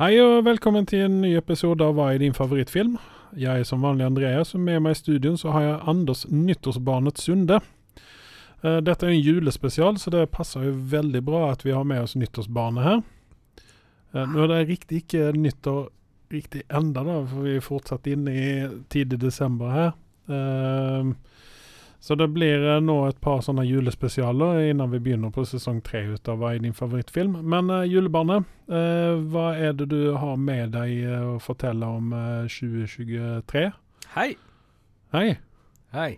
Hei og velkommen til en ny episode av Hva er din favorittfilm? Jeg er som vanlig Andreas, og med meg i studio så har jeg Anders Nyttårsbarnet Sunde. Eh, Dette er en julespesial, så det passer jo veldig bra at vi har med oss nyttårsbarnet her. Eh, Nå er det riktig ikke nyttår riktig enda da, for vi er fortsatt inne i tidlig desember her. Eh, Så det blir eh, nå et par sånne julespesialer innan vi begynner på sesong tre ut av Hva er din favorittfilm? Men eh, julebarnet, eh, hva er det du har med deg eh, å fortelle om eh, 2023? Hei. Hei. Hei.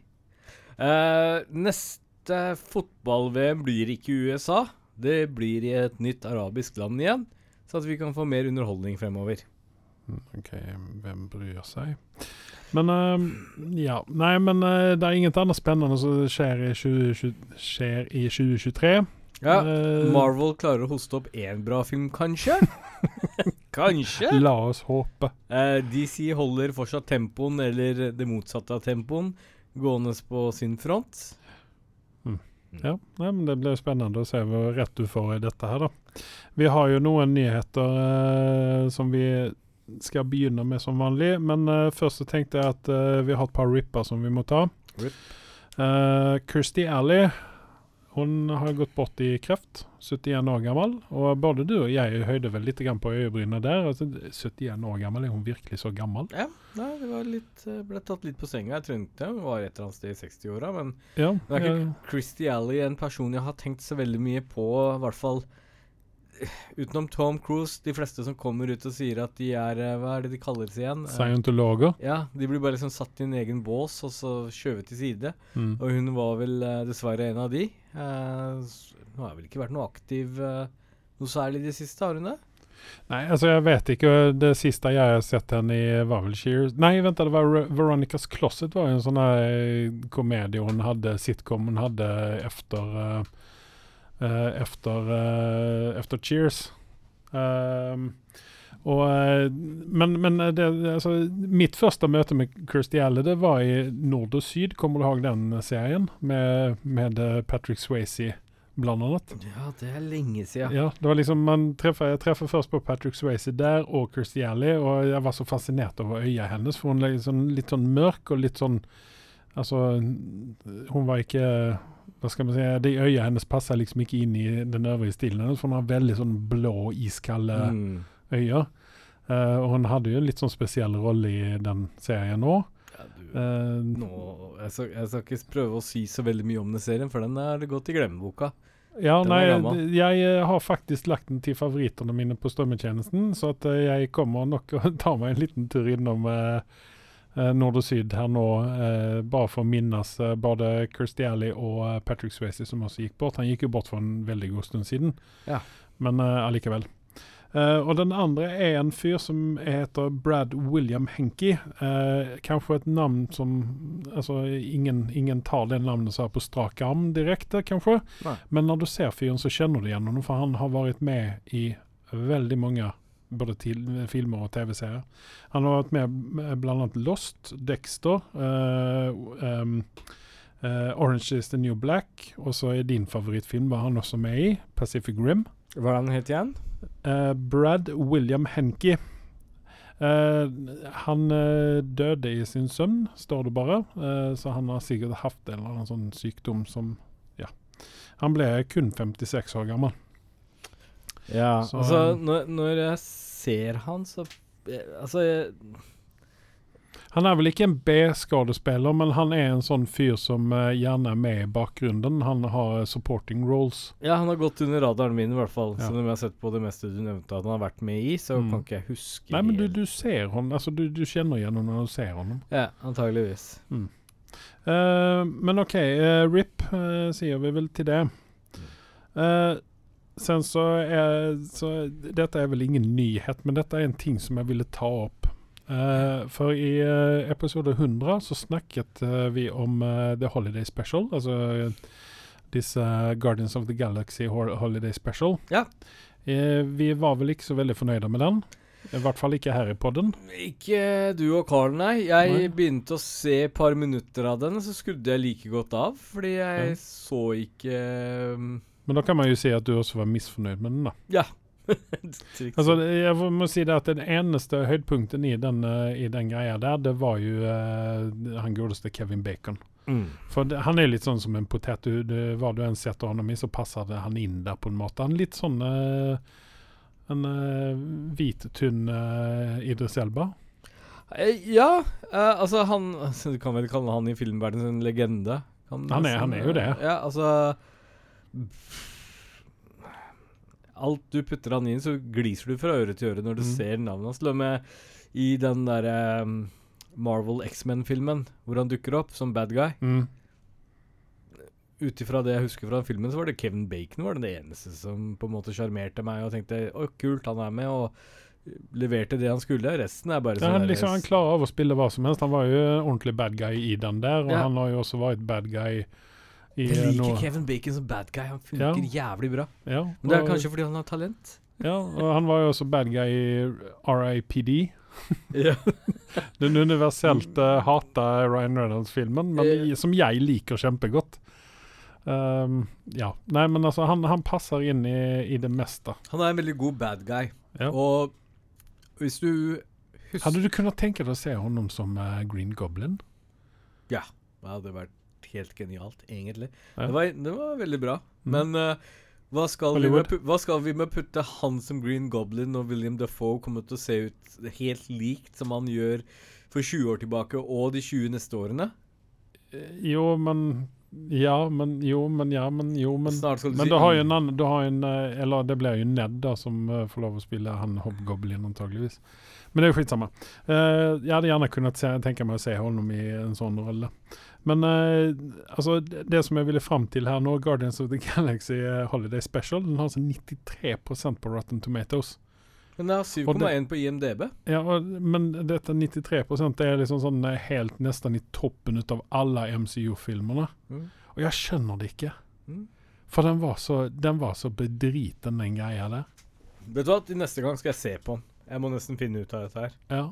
Eh, neste fotball-VM blir ikke i USA. Det blir i et nytt arabisk land igjen, så at vi kan få mer underholdning fremover. Mm, OK, hvem bryr seg? Men eh, ja. Nei, men eh, det er ingenting annet spennende som skjer i, 20, skjer i 2023. Ja, Eh, Marvel klarer å hoste opp én bra film, kanskje? kanskje? La oss håpe. DC holder fortsatt tempoen, eller det motsatte av tempoen, gående på sin front. Ja, nei, men Det blir spennende å se hvor rett du får i dette her, da. Vi har jo noen nyheter eh, som vi skal begynne med som vanlig. Men uh, først så tenkte jeg at uh, vi har et par ripper som vi må ta. Rip. Uh, Kirsty Alley hun har gått bort i kreft. 71 år gammel. Og både du og jeg høyde vel litt på øyebrynene der. Altså, 71 år gammel, er hun virkelig så gammel? Ja, nei, det var litt, eh, ble tatt litt på senga. Jeg trodde hun var et eller annet sted i 60-åra, men Ja. Det er ja. ikke Christy Alley en person jeg har tenkt så veldig mye på, i hvert fall eh, utenom Tom Cruise. De fleste som kommer ut og sier at de er eh, Hva er det de kaller seg igjen? Eh, Scientologer. ja, De blir bare liksom satt i en egen bås og så skjøvet til side. Mm. Og hun var vel eh, dessverre en av de. Hun har vel ikke vært noe aktiv noe særlig i det siste, har hun det? Nei, altså jeg vet ikke. Det siste jeg har sett henne i, var vel Shears Nei, vent, det var Ver- Veronicas Closet. var jo en sånn komedie hun hadde, sitcom hun hadde efter eh, eh, efter, eh, efter Cheers. Ehm, og, eh, men men eh, det, altså, mitt første møte med Kirstie Alley det var i Nord og Syd. Kommer du ihåg den serien? Med, med eh, Patrick Swayze, blant annet. Ja, det er lenge siden. Ja, det var liksom man träffade, Jeg treffet først på Patrick Swayze der og Kirstie Alley, og jeg var så fascinert over øya hennes. For hun er liksom litt sånn mørk og litt sånn Altså, hun var ikke Hva skal man si De øya hennes passer liksom ikke inn i den øvrige stilen hennes, hun har veldig sånn blå, iskalde Mm. øyne. Uh, og hun hadde jo en litt sånn spesiell rolle i den serien òg. Ja, Uh, nå, jeg, skal, jeg skal ikke prøve å si så veldig mye om den serien, for den er det gått i glemmeboka. Ja, Den nei, jeg eh, har faktisk lagt den til favorittene mine på strømmetjenesten, så at eh, jeg kommer nok å ta meg en liten tur innom eh, eh, Nord og Syd her nå, eh, bare for å minnes eh, både Kirstie Alley og eh, Patrick Swayze, som også gikk bort. Han gikk jo bort for en veldig god stund siden, Ja. men eh, allikevel. Uh, og den andre er en fyr som heter Brad William Henke. Uh, kanskje et navn som Altså, ingen, ingen tar det navnet så på strak arm direkte, kanskje. Nei. Men når du ser fyren, så kjenner du igjen ham, for han har vært med i veldig mange både til, filmer og TV-serier. Han har vært med bl.a. Lost, Dexter, uh, um, uh, Orange is the New Black, og så er din favorittfilm var han også med i, Pacific Rim. Hva er han het igjen? Uh, Brad William Henke. Uh, han uh, døde i sin søvn, står det bare. uh, så han har sikkert hatt en eller annen sånn sykdom som Ja. Han ble kun 56 år gammel. Ja, Så- altså når, når jeg ser han, så eh, Altså Han er vel ikke en B-skadespiller, men han er en sånn fyr som uh, gjerne er med i bakgrunnen. Han har eh, supporting roles. Ja, han har gått under radaren min, i hvert fall. Ja. Så når jeg har sett på det meste du nevnte at han har vært med i, så Mm. kan ikke jeg huske Nei, men du, du ser han, altså du, du kjenner igjen ham når du ser ham. Ja, antageligvis. Eh, men OK, uh, RIP sier vi vel til det. Eh, sen så er så Dette er vel ingen nyhet, men dette er en ting som jeg ville ta opp. Uh, for i uh, episode 100 så snakket uh, vi om The Holiday Special. Altså disse Guardians of the Galaxy Holiday Special. Ja. Vi var vel ikke så veldig fornøyde med den. I hvert fall ikke her i podden. Ikke du og Carl, nei. Jeg Nei. begynte å se et par minutter av den, så skrudde jeg like godt av. Fordi jeg Ja. så ikke um, Men da kan man jo si at du også var misfornøyd med den, da. Ja. Altså, jeg må si det at den eneste høydepunkten i den, eh, i den greia der, det var jo uh, han godeste Kevin Bacon. mm. For det, han er litt sånn som en potet. Du, du, hva du enn setter ham i, så passer han inn der på en måte. Han er litt sånn uh, en uh, hvit, tynn uh, Idris Elba. Ja, altså han Du kan vel kalle han i filmverdenen en legende? Han, Han er- han er jo det. Ja, altså Alt du putter han inn, så gliser du fra øre til øre når du Mm. ser navnet hans. Til og med i den derre um, Marvel X-Men-filmen hvor han dukker opp som bad guy. Mm. Ut ifra det jeg husker fra den filmen, så var det Kevin Bacon var det eneste som på en måte sjarmerte meg og tenkte å, kult, han er med, og leverte det han skulle. Resten er bare sånn han, liksom, han klarer av å spille hva som helst. Han var jo en ordentlig bad guy i den der, og Ja. han har jo også vært bad guy Jeg eh, liker noe Kevin Bacon som bad guy. Han funker jævlig bra. Ja, Men det er kanskje fordi han har talent. Ja, og han var jo også bad guy i RIPD. Den universelt uh, hata Ryan Reynolds-filmen, men Eh. som jeg liker kjempegodt. Um, ja. Nei, men altså, han, han passer inn i, i det meste. Han er en veldig god bad guy. Ja. Og hvis du husker Hadde du kunnet tenke deg å se honom som uh, Green Goblin? Ja, Det hadde vært helt genialt, egentlig. Ja. Det, var, det var veldig bra. Mm. Men uh, hva, skal vi med, hva skal vi med putte han som Green Goblin og William Defoe kommer til å se ut helt likt som han gjør for 20 år tilbake og de 20 neste årene? Eh, Jo, men Ja, men jo, men ja, men jo, men Snart skal du Men si du har jo en annen du har en, eh, Eller det blir jo Ned da som eh, får lov å spille han Hobgoblin antageligvis. Men det er jo skitsamme Uh, jeg hadde gjerne kunnet se, tenke meg å se honom i en sånn rolle. Men eh, altså, det, som jeg ville fram til her nå, Guardians of the Galaxy eh, Holiday Special, den har altså 93% på Rotten Tomatoes. Men det har 7,1 på IMDb. Ja, og, men dette 93 det er liksom sånn eh, helt nesten i toppen ut av alle MCU-filmene. Mm. Og jeg skjønner det ikke. Mm. For den var så, den var så bedriten, den greia der. Vet du hva, neste gang skal jeg se på den. Jeg må nesten finne ut av dette her. Ja.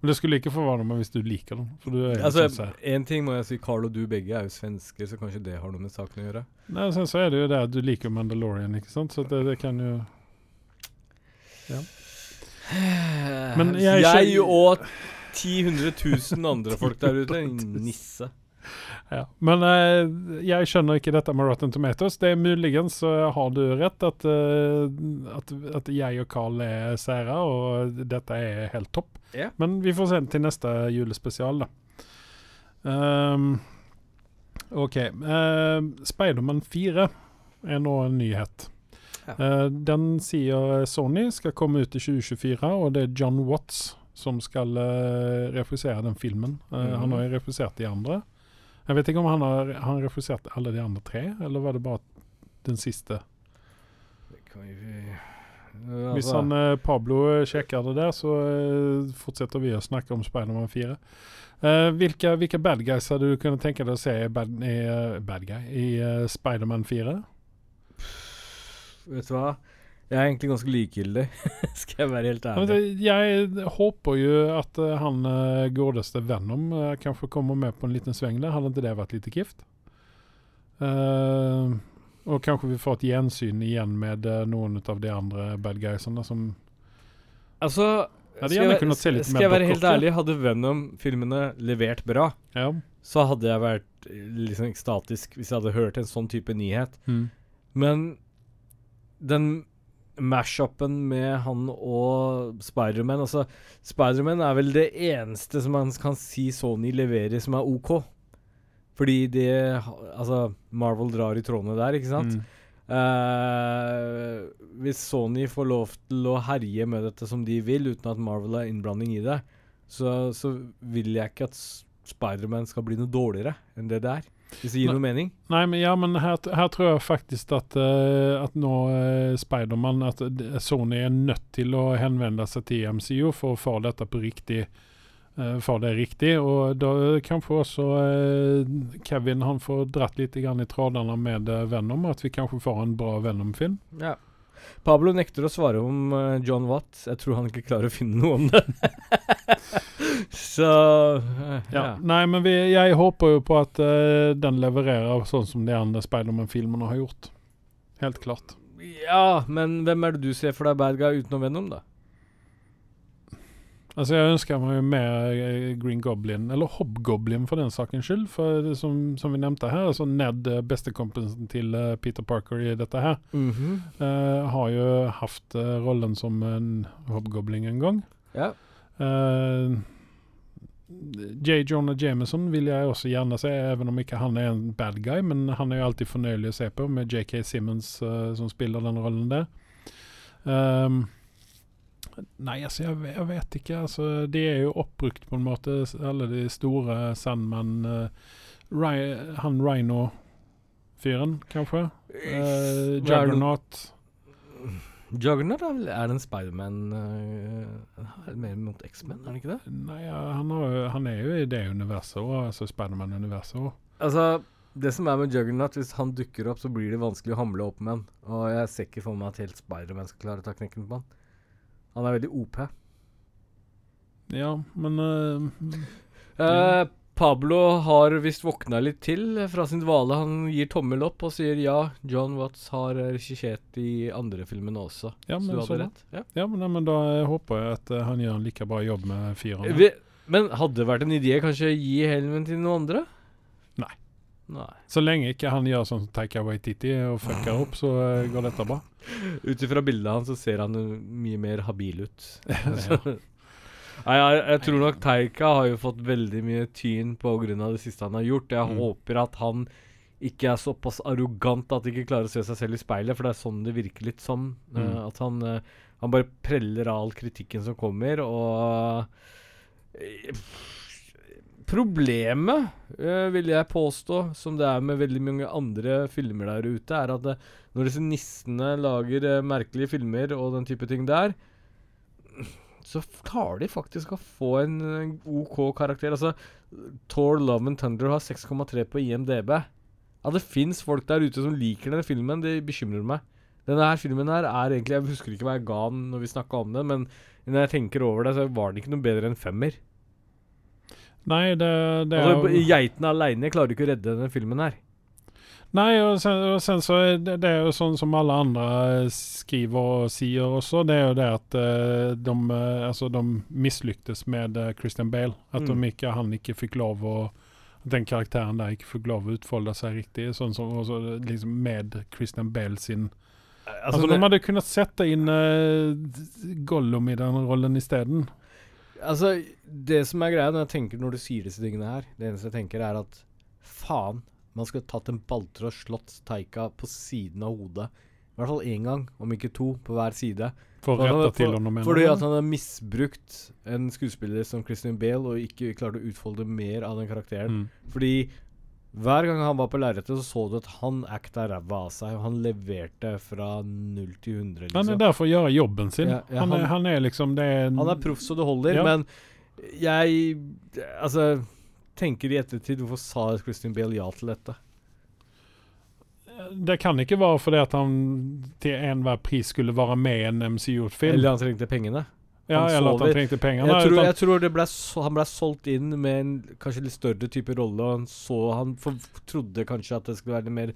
Men det skulle ikke forvarme meg hvis du liker den. For du er Altså, sånn. En ting må jeg si, Carl og du begge er jo svensker, så kanskje det har noe med saken å gjøre. Nei, sen så er det jo det at du liker Mandalorian, ikke sant? Så det, det kan jo Men jeg jeg og 10 000 andre folk der ute. Nisse. Ja. Men eh, jeg skjønner ikke dette med Rotten Tomatoes. Det er muligens så har du rett at, eh, at, at jeg og Carl er sære, og dette er helt topp. Yeah. Men vi får se til neste julespesial, da. Um, OK. Uh, Spiderman 4 er nå en nyhet. Ja. Uh, den sier Sony skal komme ut i 2024, og det er John Watts som skal uh, refusere den filmen. Uh, mm -hmm. Han har jo refusert de andre. Jeg vet ikke om han har han refusert alle de andre tre, eller var det bare den? Det kan vi altså, han eh, Pablo sjekker det der, så eh, fortsetter vi å snakke om Spiderman 4. Eh, hvilke, hvilke bad guys hadde du kunnet tenke deg å se i bad, i, eh, bad guy i uh, Spiderman 4? Vet du hva? Jeg er egentlig ganske likegyldig, skal jeg være helt ærlig. Jeg håper jo at eh, han uh, godeste Venom eh, kanskje kommer med på en liten sving der. Hadde ikke det vært litt gift? Uh, og kanskje vi får et gjensyn igjen med eh, noen av de andre bad guysene som Altså, skal jeg, skal jeg være helt ærlig, hadde Venom-filmene levert bra, Ja. så hadde jeg vært eh, liksom ekstatisk hvis jeg hadde hørt en sånn type nyhet. Mm. Men den mash-upen med han og Spiderman Altså, Spiderman er vel det eneste som man kan si Sony leverer som er OK. Fordi det Altså, Marvel drar i trådene der, ikke sant? Mm. Uh, hvis Sony får lov til å herje med dette som de vil, uten at Marvel har innblanding i det, så, så vil jeg ikke at Spiderman skal bli noe dårligere enn det det er. Hvis det gir noe mening. Nei, men ja, men her, her tror jeg faktisk at, uh, at nå uh, Spiderman At Sony er nødt til å henvende seg til MCU for å få dette på riktig uh, Få det riktig. Og da kanskje også uh, Kevin han får dratt litt grann i trådene med eh, Venom, at vi kanskje får en bra Venom-film. Ja. Pablo nekter å svare om uh, John Watt. Jeg tror han ikke klarer å finne noe om det. så uh, Ja. ja. Nei, men vi, jeg håper jo på at uh, den levererer sånn som de andre Spiderman-filmene har gjort. Helt klart. Ja, men hvem er det du ser for deg bad guy utenom Venom, da? Altså Jeg ønsker meg jo mer eh, Green Goblin, eller Hobgoblin for den sakens. For det som, som vi nevnte her, altså Ned, eh, bestekompisen til eh, Peter Parker i dette her, eh, har jo hatt eh, rollen som en hobgoblin en gang. Ja. Eh, J. Jonah Jameson vil jeg også gjerne se, even om ikke han er en bad guy. Men han er jo alltid fornøyelig å se på, med JK Simmons eh, som spiller den rollen der. Ehm, nei, altså, jeg, jeg vet ikke. Altså, de er jo oppbrukt på en måte, alle de store Sandman uh, Han Rhino-fyren, kanskje. Uh, Juggernaut. Juggernaut er, er en Spiderman uh, Mer mot X-Men, er han ikke det? Nei, han, har, han er jo i det universet òg, altså Spiderman-universet òg. Altså, det som er med Juggernaut, hvis han dukker opp, så blir det vanskelig å hamle opp med han. Og jeg ser ikke for meg at helt Spiderman skal klare å ta knekken på han. Han er veldig OP. Ja, men uh, Eh, Pablo har visst våkna litt til fra sin dvale. Han gir tommel opp og sier ja, John Watts har regissert de andre filmene også. Ja, så men du hadde rett. Ja. Ja, men, nei, men da eh, håper jeg at han gjør en like bra jobb med fireren. Men hadde det vært en idé kanskje å gi Helmen til noen andre? Nei. Nei. Så lenge ikke han gjør sånn som Taika Waititi og fucker opp, så eh, går dette bra. Ut ifra bildet hans så ser han mye mer habil ut. Nei, jeg, jeg tror nok Taika har jo fått veldig mye tyn av det siste han har gjort. Jeg Mm. håper at han ikke er såpass arrogant at han ikke klarer å se seg selv i speilet, for det er sånn det virker litt som. eh, Mm. at han, uh, han bare preller av all kritikken som kommer, og eh, Problemet, uh, vil jeg påstå, som det er med veldig mange andre filmer der ute, er at det, når disse nissene lager uh, merkelige filmer og den type ting der, så klarer de faktisk å få en eh, OK karakter. Altså, Thor Love and Thunder har 6,3 på IMDb. At det fins folk der ute som liker denne filmen, det bekymrer meg. Denne her filmen her er egentlig Jeg husker ikke hva jeg ga den når vi snakka om den, men når jeg tenker over det, så var den ikke noe bedre enn femmer. Nei, det, det er Altså, jo Geitene aleine klarer ikke å redde denne filmen her. Nei, og sen, og sen så er det, det er jo sånn som alle andre skriver og sier også, det er jo det at uh, de, eh, altså, de mislyktes med uh, Christian Bale. At Mm. de ikke, han ikke fikk lov å den karakteren der ikke fikk lov å utfolde seg riktig. Sånn som også, liksom med Christian Bale sin Altså, det- De hadde kunnet sette inn uh, Gollum i den rollen isteden. Altså, det som er greia når jeg tenker når du sier disse tingene her Det eneste jeg tenker, er at faen, man skulle tatt en balltre og slått Taika på siden av hodet. I hvert fall én gang, om ikke to, på hver side. For å For rette til for- honom. mener Fordi at han har misbrukt en skuespiller som Christian Bale og ikke klarte å utfolde mer av den karakteren. mm. Fordi hver gang han var på lerretet, så så du at han acta ræva av seg. Og han leverte fra null til 100. Han er Liksom. der for å gjøre jobben sin. Ja, ja, han, er, han- han er liksom det er, Han er proff så det holder, Ja. men jeg Altså tenker i ettertid Hvorfor sa Christian Bale ja til dette? Det kan ikke være fordi at han til enhver pris skulle være med i en MCU-film. Eller han trengte pengene. Ja, han eller at han trengte penger. Jeg tror, jeg tror det ble så, han ble solgt inn med en kanskje litt større type rolle, og han så Han for, trodde kanskje at det skulle være en mer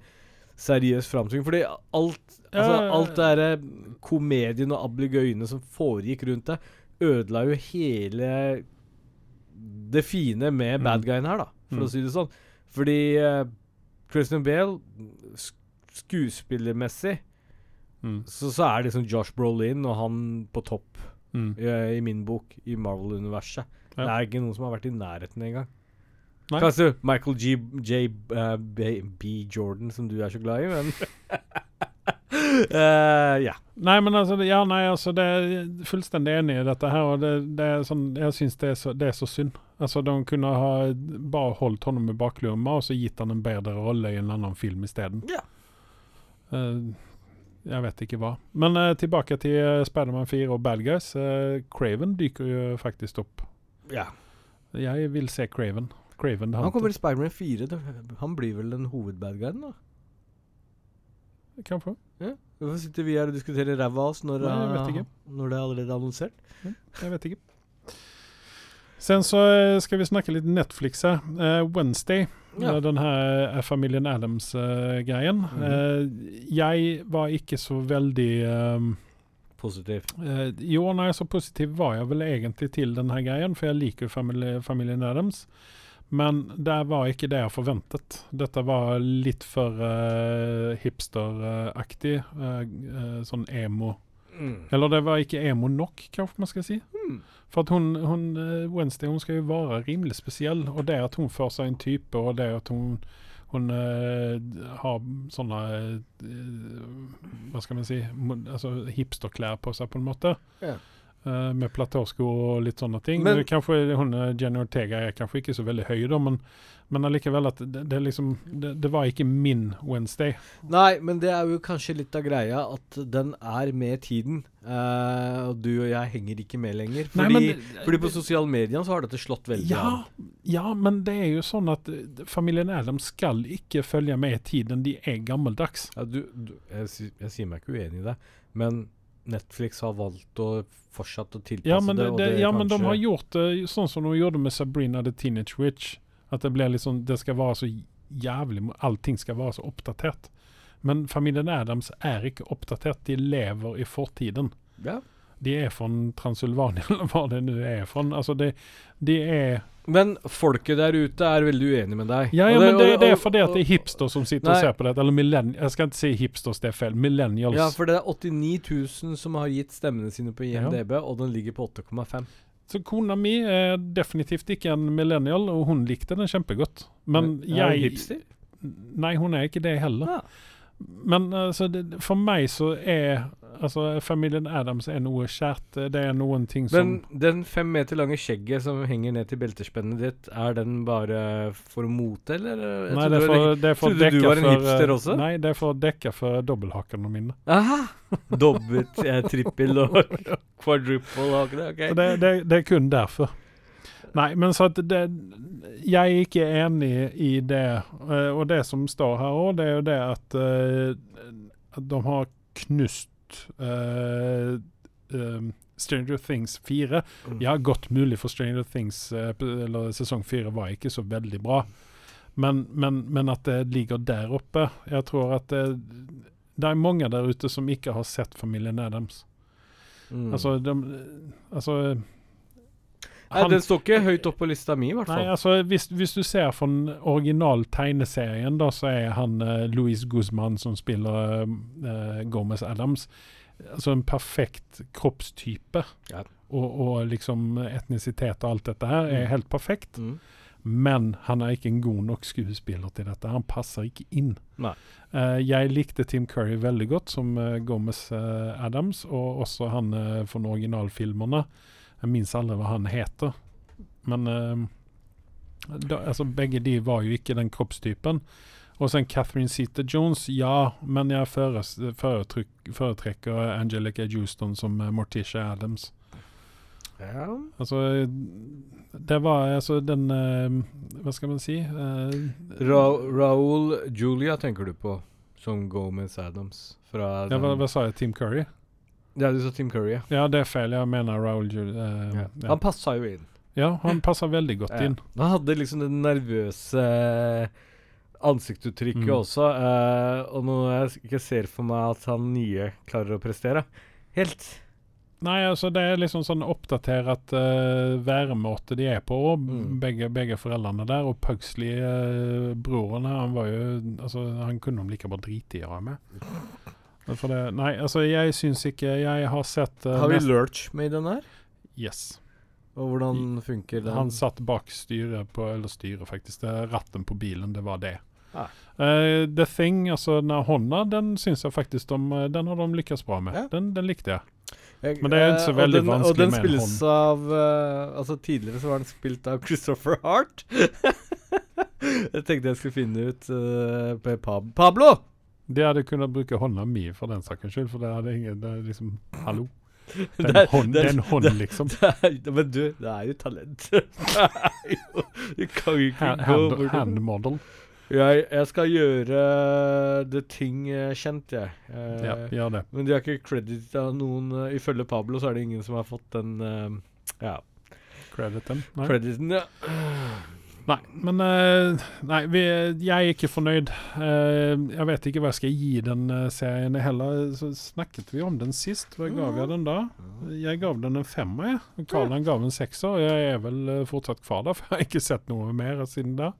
seriøs framstilling. Fordi alt Altså, alt det derre komedien og ablegøyene som foregikk rundt det, ødela jo hele det fine med Mm. bad guyen her, da, for Mm. å si det sånn. Fordi uh, Christian Bale, sk skuespillermessig, mm, så, så er det liksom Josh Brolin og han på topp mm. i, i min bok i Marvel-universet. Ja. Det er ikke noen som har vært i nærheten engang. Kanskje Michael G. J. eh, B, B. Jordan, som du er så glad i, men uh, Ja. Nei, men altså, ja, nei, altså, det er fullstendig enig i dette her. Og det, det er sånn, jeg syns det, så- det er så synd. Altså, De kunne ha bare holdt honom i baklomma og så gitt han en bedre rolle i en annen film isteden. Ja. Uh, jeg vet ikke hva. Men eh, tilbake til uh, Spiderman 4 og Bad Guys. Uh, Craven dyker jo faktisk opp. ja. Jeg vil se Craven. Craven the Han Hunter. kommer i Spiderman 4. da. Han blir vel den hovedbadguyen, da? Kanskje. Hvorfor sitter vi her og diskuterer ræva av oss når, Nei, jeg vet eh, når det er allerede annonsert? Jeg vet ikke. Sen så eh, skal vi snakke litt Netflix her. Eh, Wednesday Ja. eh, den her eh, familien Adams-greien. Mhm. jeg var ikke så veldig eh, Positiv. Eh, jo, nei, så positiv var jeg vel egentlig til den her greien, for jeg liker jo familie, familien Adams. Men det var ikke det jeg forventet. Dette var litt for uh, hipsteraktig. eh, eh, sånn emo. Mm. Eller det var ikke emo nok, kanskje man skal si. Mm. For at hun, hun eh, Wednesday hun skal jo være rimelig spesiell. Og det at hun får seg en type, og det at hun, hun eh, har sånne eh, Hva skal man si altså Hipsterklær på seg, på en måte. Ja. Eh, med platåsko og litt sånne ting. Men- Men, kanskje hun, eh, Jenny Ortega er kanskje ikke så veldig høy, da, men, men allikevel at det, det, liksom, det, det var ikke min Wednesday. Nei, men det er jo kanskje litt av greia at den er med tiden. Uh, og du og jeg henger ikke med lenger. Nei, Fordi, men det- fordi på sosiale medier så har dette slått veldig Ja, an. ja, men det er jo sånn at familien Adam skal ikke følge med i tiden. De er gammeldags. Ja, du, du, jeg, jeg sier meg ikke uenig i det, men Netflix har valgt å fortsette å tilpasse Ja, det. det, det ja, men de har gjort det sånn som de gjorde med Sabrina the Teenage Witch. At det blir liksom, det skal være så jævlig Allting skal være så oppdatert. Men familien Adams er ikke oppdatert. De lever i fortiden. ja. De er fra Transylvania, eller hva det nå er fra. Altså, det, de er Men folket der ute er veldig uenig med deg. Ja, ja det, men det, og- det er og- fordi at det er hipsters hipster som sitter og ser på dette. Eller millennials. Jeg skal ikke si hipsters, det er feil. Millennials. Ja, for det er 89 000 som har gitt stemmene sine på Ja. IMDb, og den ligger på 8,5. Så kona mi er definitivt ikke en millennial, og hun likte den kjempegodt. Men er hun jeg hipster? Nei, hun er ikke det heller. Ja. Men altså, det, for meg så er altså, familien Adams er noe kjært. Det er noen ting som Men den fem meter lange skjegget som henger ned til beltespennet ditt, er den bare for mote, eller? Jeg Nei, trodde det er for, det er for trodde du var en hipster eh, også? Nei, det er for å dekke for dobbelthakene mine. Aha! Dobbelt, eh, trippel og quadruple hake, det, ok. Det, det, det er kun derfor. Nei, men så at det Jeg er ikke enig i det. eh, og det som står her òg, det er jo det at, eh, at de har knust uh, um, Stranger Things 4. Mm. Ja, godt mulig, for Stranger Things eller sesong 4 var ikke så veldig bra. Men, men, men at det ligger der oppe Jeg tror at det, det er mange der ute som ikke har sett familien Adams. Mm. Altså, de, altså han- den står ikke høyt opp på lista mi, i hvert Nei, altså hvis, hvis du ser fra den originale tegneserien, da, så er han uh, Louis Guzman som spiller uh, Gomez Adams, altså en perfekt kroppstype. Ja. Og, og liksom etnisitet og alt dette her er Mm. helt perfekt. Mm. Men han er ikke en god nok skuespiller til dette. Han passer ikke inn. Eh, jeg likte Tim Curry veldig godt som uh, Gomez eh, Adams, og også han uh, fra originalfilmene. Jeg minnes aldri hva han heter. Men eh, da, altså, begge de var jo ikke den kroppstypen. Og sen Catherine Seater Jones, ja, men jeg foretrekker Angelica Houston som eh, Morticia Adams. Ja. Altså Det var altså den eh, Hva skal man si? Eh, Ra Raoul Julia tenker du på, som Gomez Adams fra ja, hva, hva sa jeg? Team Curry? Ja, du sa Tim Curry, ja. Ja, det er feil. Jeg mener Raoul Jul... Uh, ja. ja. Han passa jo inn. ja, han passa veldig godt inn. Han hadde liksom det nervøse ansiktsuttrykket Mm. også, Uh, og når jeg ikke ser for meg at han nye klarer å prestere helt Nei, altså det er liksom sånn oppdatert uh, væremåte de er på, Mm. begge, begge foreldrene der. Og Pugsley, uh, broren, han var jo Altså, han kunne de like bare drite i å ha med. Det, nei, altså, jeg syns ikke Jeg har sett uh, Har vi Lurch med i den der? Yes. Og hvordan funker den? Han satt bak styret på Eller styret, faktisk. Det ratten på bilen, det var det. Ah. Uh, The Thing, altså den hånda, den syns jeg faktisk de, eh, Den har de lykkes bra med. Ja. Den, den likte jeg. Jeg- men det er ikke så veldig den, vanskelig Og den spilles av uh, Altså Tidligere så var den spilt av Christopher Hart. jeg tenkte jeg skulle finne ut uh, Pablo! De hadde kunnet bruke hånda mi for den saks skyld, for det hadde ingen det er liksom Hallo. Det er en hånd, det er en hånd liksom. Det er, men du, det er jo talent. Det er jo, du kan jo ikke Hand, gå bort hand model. jeg, jeg skal gjøre The Ting eh, kjent, jeg. Eh, Ja, gjør det. Men de har ikke credit av noen eh, Ifølge Pablo så er det ingen som har fått den eh, ja, Crediten. Nei. crediten. Ja. Nei, men eh, Nei, vi, jeg er ikke fornøyd. Eh, jeg vet ikke hva jeg skal gi den eh, serien heller. Så snakket vi om den sist. Hva gav jeg den da? Jeg gav den en femmer, jeg. Og Karl han gav en sekser. Jeg er vel fortsatt kvar der, for jeg har ikke sett noe mer siden da.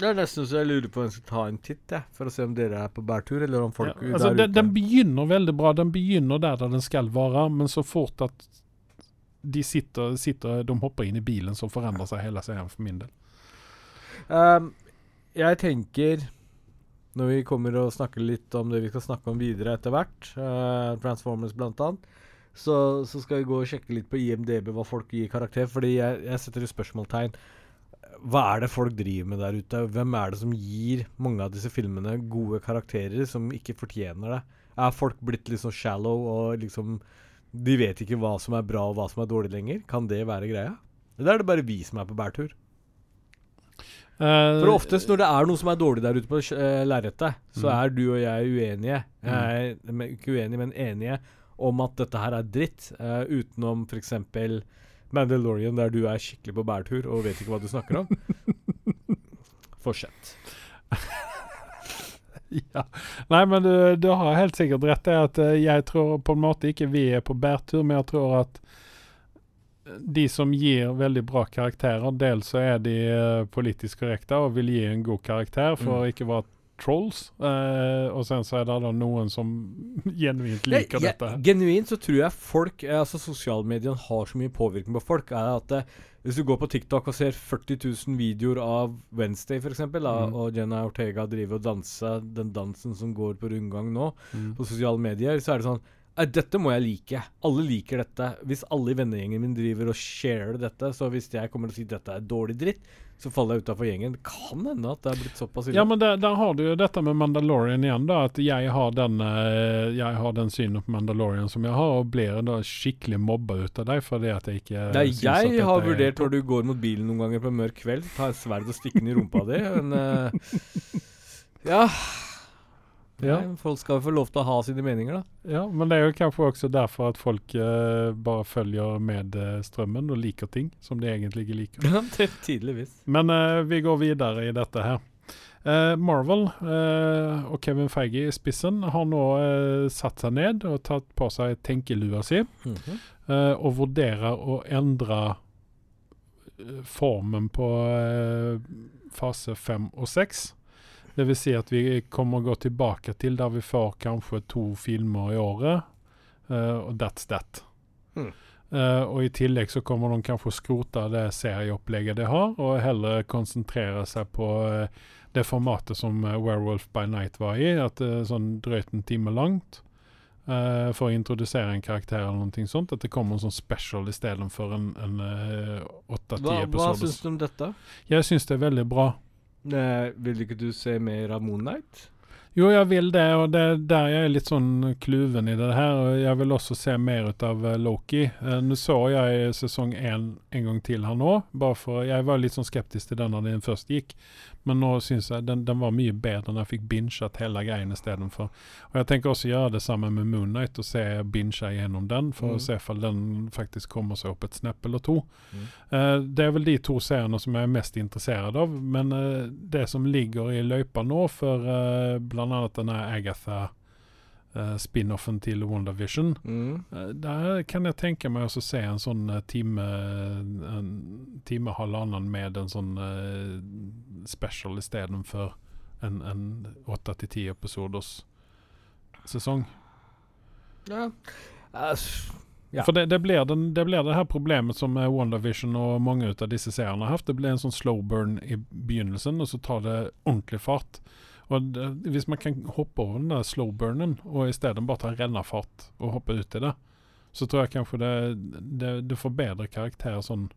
Det er nesten så jeg lurer på om jeg skal ta en titt, jeg, for å se om dere er på bærtur, eller om folk Ja, altså, der den, ute den begynner veldig bra. Den begynner der, der den skal være, men så fort at de sitter, sitter De hopper inn i bilen, så forandrer seg hele serien for min del. Ehm, jeg tenker Når vi kommer og snakker litt om det vi skal snakke om videre etter hvert, uh, Transformers annet, så, så skal vi gå og sjekke litt på IMDb hva folk gir karakter. Fordi jeg, jeg setter et spørsmålstegn. Hva er det folk driver med der ute? Hvem er det som gir mange av disse filmene gode karakterer som ikke fortjener det? Er folk blitt litt sånn shallow og liksom De vet ikke hva som er bra og hva som er dårlig lenger? Kan det være greia? Eller er det bare vi som er på bærtur? Eh, For oftest når det er noe som er dårlig der ute på uh, lerretet, så Mm. er du og jeg uenige. Mm. Eh, ikke uenige, men enige om at dette her er dritt. uh, utenom f.eks. Mandalorian, der du er skikkelig på bærtur og vet ikke hva du snakker om. Fortsett. Ja. Nei, men du, du har helt sikkert rett i at jeg tror på en måte ikke vi er på bærtur, men jeg tror at de som gir veldig bra karakterer, dels så er de eh, politisk korrekte og vil gi en god karakter for Mm. å ikke være trolls. Eh, og sen så er det da noen som genuint liker Jeg- jeg- dette. Genuint så tror jeg folk eh, Altså sosialmediene har så mye påvirkning på folk. Er at det, Hvis du går på TikTok og ser 40 000 videoer av Wednesday f.eks., Mm. og Jenna Ortega driver og danser den dansen som går på rundgang nå, Mm. på sosiale medier, så er det sånn «Nei, dette må jeg like. Alle liker dette. Hvis alle i vennegjengen min driver og sharer dette, så hvis jeg kommer til å si dette er dårlig dritt, så faller jeg utafor gjengen. Kan hende at det er blitt såpass ille. Ja, men der, der har du jo dette med Mandalorian igjen, da. At jeg har den, eh, jeg har den synet på Mandalorian som jeg har, og blir da skikkelig mobba ut av deg fordi at jeg ikke Nei, jeg har er- vurdert når du går mot bilen noen ganger på en mørk kveld, ta et sverd og stikke den i rumpa di, men uh, Ja. Ja. Nei, folk skal jo få lov til å ha sine meninger, da. Ja, men det er jo kanskje også derfor at folk eh, bare følger med eh, strømmen og liker ting som de egentlig ikke liker. Ja, Tydeligvis. Men eh, vi går videre i dette her. Eh, Marvel eh, og Kevin Feige i spissen har nå eh, satt seg ned og tatt på seg tenkelua si. Mhm. eh, og vurderer å endre formen på fase fem og seks. Det vil si at vi kommer å gå tilbake til der vi får kanskje to filmer i året, eh, og that's that. Hmm. Uh, og i tillegg så kommer de kanskje å skrote det serieopplegget de har, og heller konsentrere seg på uh, det formatet som Werewolf by Night var i, at det er sånn drøyt en time langt. for å introdusere en karakter eller noe sånt. At det kommer en sånn special istedenfor en en åtte-ti Hva, hva syns du om dette? Jeg syns det er veldig bra. Eh, vil ikke du se mer av Moon Knight? Jo, jeg vil det, og det er der jeg er litt sånn kluven i det her. Jeg vil også se mer ut av eh, Loki. Uh, nå så jeg sesong én en gang til her nå. bare for, Jeg var litt sånn skeptisk til den når den først gikk, men nå syns jeg den, den var mye bedre når jeg fikk binget hele greien istedenfor. Og jeg tenker også gjøre det sammen med Moon Knight og se binge gjennom den, for Mm. å se om den faktisk kommer seg opp et snepp eller to. Mm. Eh, det er vel de to seriene som jeg er mest interessert av, men eh, det som ligger i løypa nå for uh, bl.a. denne Agatha eh, spin-offen til WandaVision, Mm. uh, der kan jeg tenke meg å se en sånn eh, time en time halvannen med en sånn uh, special istedenfor en, en åtte til ti episoders sesong. Ja. Ja. For det, det, blir den, det blir det her problemet som WandaVision og mange av disse seriene har hatt. Det blir en sånn slow burn i begynnelsen, og så tar det ordentlig fart. Og det, Hvis man kan hoppe over den der slow burnen, og i stedet bare ta rennafart og hoppe ut i det, så tror jeg kanskje det, det, det får bedre karakter sånn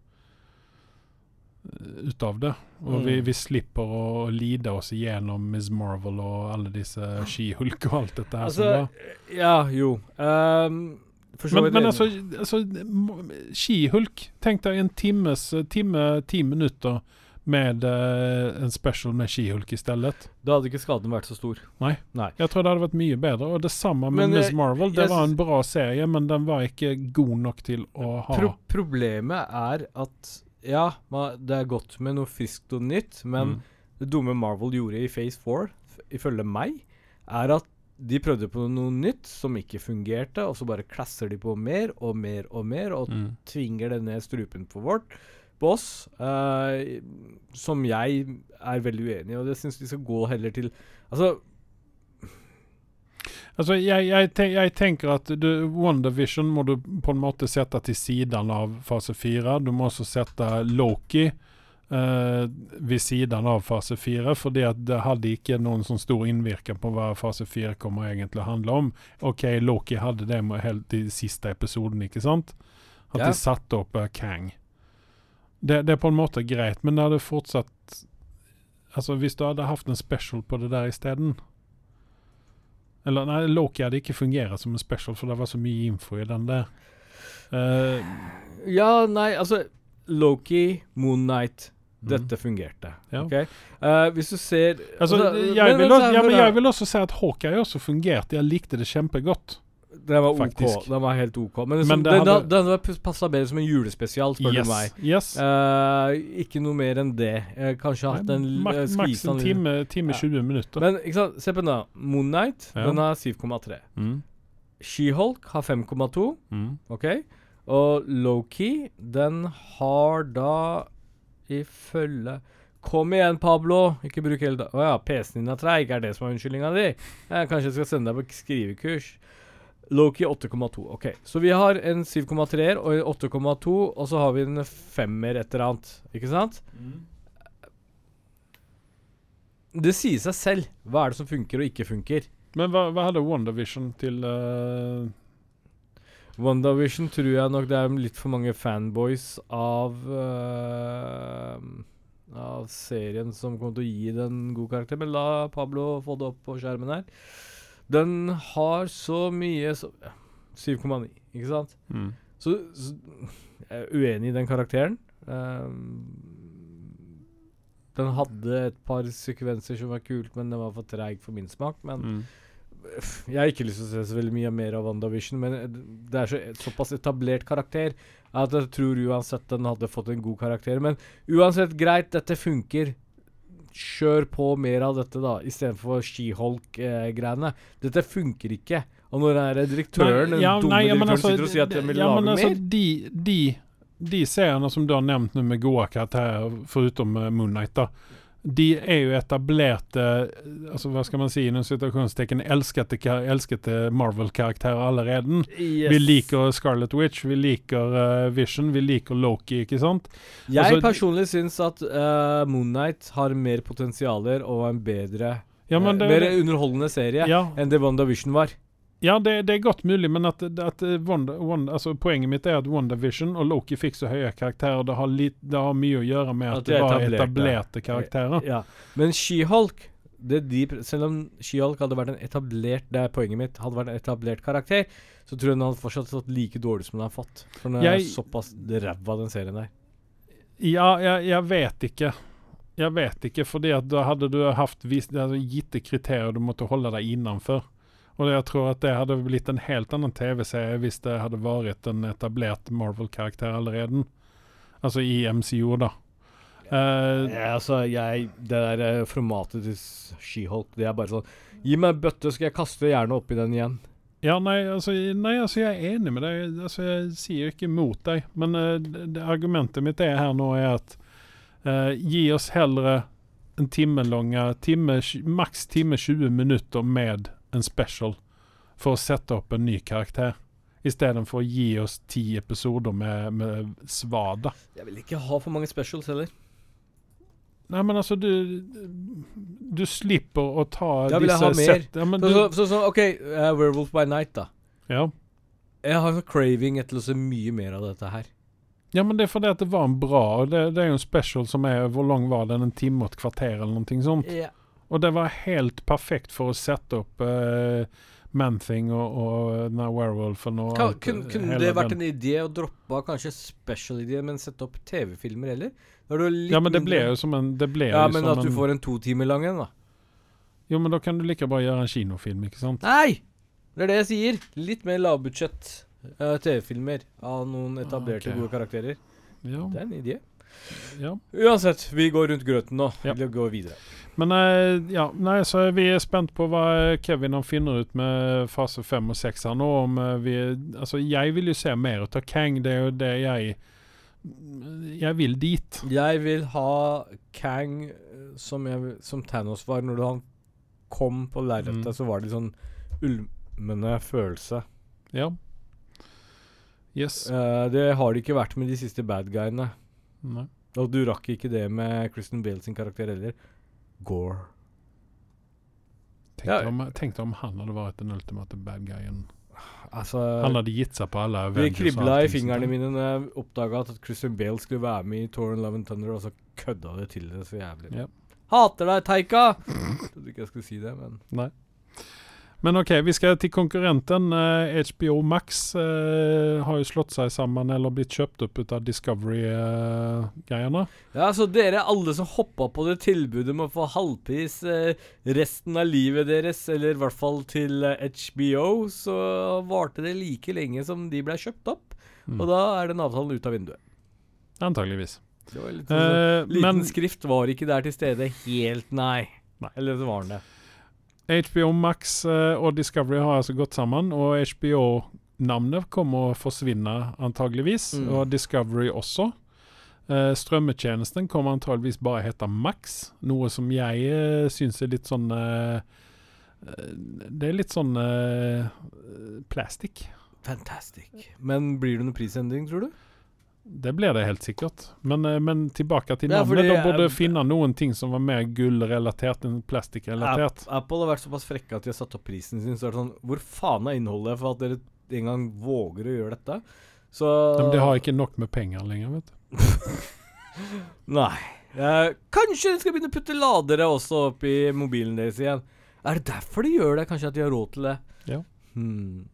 eh, ut av det. Og vi, Mm. vi slipper å lide oss igjennom Miss Marvel og alle disse She-Hulk og alt dette her. Altså, ja, jo. Um, Men, men altså, altså Skihulk Tenk deg en times time, ti minutter med eh, en special med Skihulk i stedet. Da hadde ikke skaden vært så stor. Nei. Nei. Jeg tror det hadde vært mye bedre. Og det samme med Miss eh, Marvel. Det jeg var en bra serie, men den var ikke god nok til å ha Pro problemet er at ja, det er godt med noe friskt og nytt, men Mm. det dumme Marvel gjorde i Phase 4, ifølge meg, er at de prøvde på noe nytt som ikke fungerte, og så bare klasser de på mer og mer og mer, og Mm. tvinger det ned strupen på vårt, oss, eh, som jeg er veldig uenig i, og det syns de skal gå heller til Altså, Altså, jeg, jeg, te jeg tenker at du, WandaVision må du på en måte sette til siden av fase fire. Du må også sette Loki uh, ved siden av fase fire, for det hadde ikke noen sånn stor innvirkning på hva fase fire kommer egentlig å handle om. OK, Loki hadde det med helt i siste episoden, ikke sant? At Ja. de satte opp uh, Kang. Det, det er på en måte greit, men det hadde fortsatt Altså, hvis du hadde hatt en special på det der isteden eller nei, Loki hadde ikke fungert som en special, for det var så mye info i den der. Uh, Ja, nei, altså Loki, Moon Knight. Mhm. Dette fungerte. Ja. Okay? Uh, hvis du ser altså, altså, jeg, vil også, ja, jeg vil også si at Hawkeye også fungerte. Jeg likte det kjempegodt. Den var faktisk. OK. Den var helt OK. Men, Men det den, hadde- den, den passa bedre som en julespesial, spør Yes. du meg. yes. Uh, ikke noe mer enn det. Eh, kanskje hatt en uh, Maks en time, time Ja. 20 minutter. Men ikke sant, se på den, da. Moon Knight, Ja. den har 7,3. mm. She-Hulk har 5,2. Mm. OK? Og Loki, den har da ifølge Kom igjen, Pablo! Ikke bruk hele da... Å ja, PC-en din er treig, er det som er unnskyldninga di? Kanskje jeg skal sende deg på skrivekurs. Loki 8,2. OK. Så vi har en 7,3-er og en 8,2, og så har vi en femmer et eller annet. Ikke sant? Det sier seg selv. Hva er det som funker og ikke funker? Men hva, hva hadde WandaVision til uh, WandaVision tror jeg nok det er litt for mange fanboys av uh, Av serien som kommer til å gi den god karakter. Men la Pablo få det opp på skjermen her. Den har så mye så, ja, 7,9, ikke sant? mm. Så, så jeg er uenig i den karakteren. Um, den hadde et par sekvenser som var kult, men den var for treig for min smak. Men Mm. jeg har ikke lyst til å se så veldig mye mer av WandaVision, men eh, det er så, et såpass etablert karakter at jeg tror uansett den hadde fått en god karakter. Men uansett, greit, dette funker. Kjør på mer av dette, da, istedenfor She-Hulk-greiene. dette funker ikke. Og når den der direktøren, nei, ja, dumme nei, direktøren, altså, sitter og sier at de vil ja, lage altså, mer de, de, de seriene som du har nevnt nå med gode karakterer, foruten Moonnight, Moon Knight, da, de er jo etablerte altså Hva skal man si, innen situasjonstecken elskete, elskete Marvel-karakterer allerede. yes. Vi liker Scarlet Witch, vi liker uh, Vision, vi liker Loki, ikke sant? Jeg altså- personlig syns at uh, Moon Knight har mer potensialer og en bedre Ja, eh, det, Mer underholdende serie ja, enn det WandaVision var. Ja det, det er godt mulig, men at, at Wanda, Wanda, altså, poenget mitt er at WandaVision og Loki fikk så høye karakterer. Det har, litt, det har mye å gjøre med at, At det er var etablerte. etablerte karakterer. Ja. Men She-Hulk det de, Selv om She-Hulk hadde vært en etablert Det er poenget mitt. Hadde vært en etablert karakter, så tror jeg den hadde fortsatt stått like dårlig som den har fått. For den er Jeg- såpass ræva, den serien der. Ja, jeg, jeg vet ikke. Jeg vet ikke, fordi at da hadde du haft vis, altså, gitte kriterier du måtte holde deg innenfor. Og jeg tror at det hadde blitt en helt annen TV-serie hvis det hadde vært en etablert Marvel-karakter allerede. Altså i MCO, da. Uh, Ja, altså, jeg Det der eh, formatet til She-Hulk, det er bare sånn Gi meg en bøtte, skal jeg kaste gjerne oppi den igjen. ja, nei altså, nei, altså, jeg er enig med deg. Altså, jeg sier ikke mot deg. Men uh, det, det argumentet mitt er her nå er at uh, gi oss heller en time lang, time, maks time 20 minutter med en special for å sette opp en ny karakter. Istedenfor å gi oss ti episoder med, med svada. Jeg vil ikke ha for mange specials heller. Nei, men altså, du Du slipper å ta Da vil jeg disse ha mer. set- Ja, men Så, du, så, så, så OK, uh, Werewolf by Night, da. ja. Jeg har en craving etter å se mye mer av dette her. ja, men det er fordi at det var en bra det, det er jo en special som er Hvor lang var den? En time og et kvarter, eller noe sånt? Ja. Og det var helt perfekt for å sette opp uh, Man-Thing og, og den der werewolfen og Kan, alt, kun, eh, kunne det vært en idé å droppe kanskje special-idé, men sette opp TV-filmer heller? Er Ja, men det ble jo som en Ja, men at du en får en to timer lang en, da. Jo, men da kan du like bra gjøre en kinofilm, ikke sant? Nei! Det er det jeg sier. Litt mer lavbudsjett uh, TV-filmer av noen etablerte, Ok. gode karakterer. Ja. Det er en idé. Ja. Uansett, vi går rundt grøten nå. Ja. Vi går videre. Men eh, ja, nei, så vi er spent på hva Kevin han finner ut med fase fem og seks her nå. Om eh, vi Altså, jeg vil jo se mer ut av Kang. Det er jo det jeg Jeg vil dit. Jeg vil ha Kang eh, som, jeg, som Thanos var. Når han kom på lerretet, Mm. så var det sånn ulmende følelse. Ja. Yes. Uh, det har det ikke vært med de siste bad guyene. Nei. Og du rakk ikke det med Kristen Bale sin karakter heller. Gore. Tenk, Ja. om, tenk om han hadde vært den ultimate bad guyen. Altså Han hadde gitt seg på alle Det kribla i fingrene mine når jeg oppdaga at Christian Bale skulle være med i Torn Love and Thunder, og så kødda det til det så jævlig. Yep. Hater deg, Taika! Trodde ikke jeg skulle si det, men Nei. Men OK, vi skal til konkurrenten. Eh, HBO Max eh, har jo slått seg sammen eller blitt kjøpt opp ut av Discovery-greiene. Ja, så dere alle som hoppa på det tilbudet med å få halvpris eh, resten av livet deres, eller i hvert fall til eh, HBO, så varte det like lenge som de ble kjøpt opp. Mm. Og da er den avtalen ut av vinduet. Antageligvis. Det var litt sånn, så- Eh, Liten men skrift var ikke der til stede helt, nei. Nei. Eller så var den det. HBO Max eh, og Discovery har altså gått sammen, og HBO-navnet kommer å forsvinne antageligvis, Mm. og Discovery også. Uh, strømmetjenesten kommer antageligvis bare hete Max, noe som jeg uh, syns er litt sånn eh, eh, Det er litt sånn uh, plastic. Fantastic. Men blir det noen prisendring, tror du? Det blir det helt sikkert. Men, eh, men tilbake til navnet. da De burde eh, finne noen ting som var mer gullrelatert enn plastikkrelatert. Apple har vært såpass frekke at de har satt opp prisen sin. Så er det sånn Hvor faen er innholdet for at dere en gang våger å gjøre dette? Så Men de har ikke nok med penger lenger, vet du. Nei. Eh, kanskje de skal begynne å putte ladere også opp i mobilen deres igjen. Er det derfor de gjør det? Kanskje at de har råd til det? Ja. Hmm.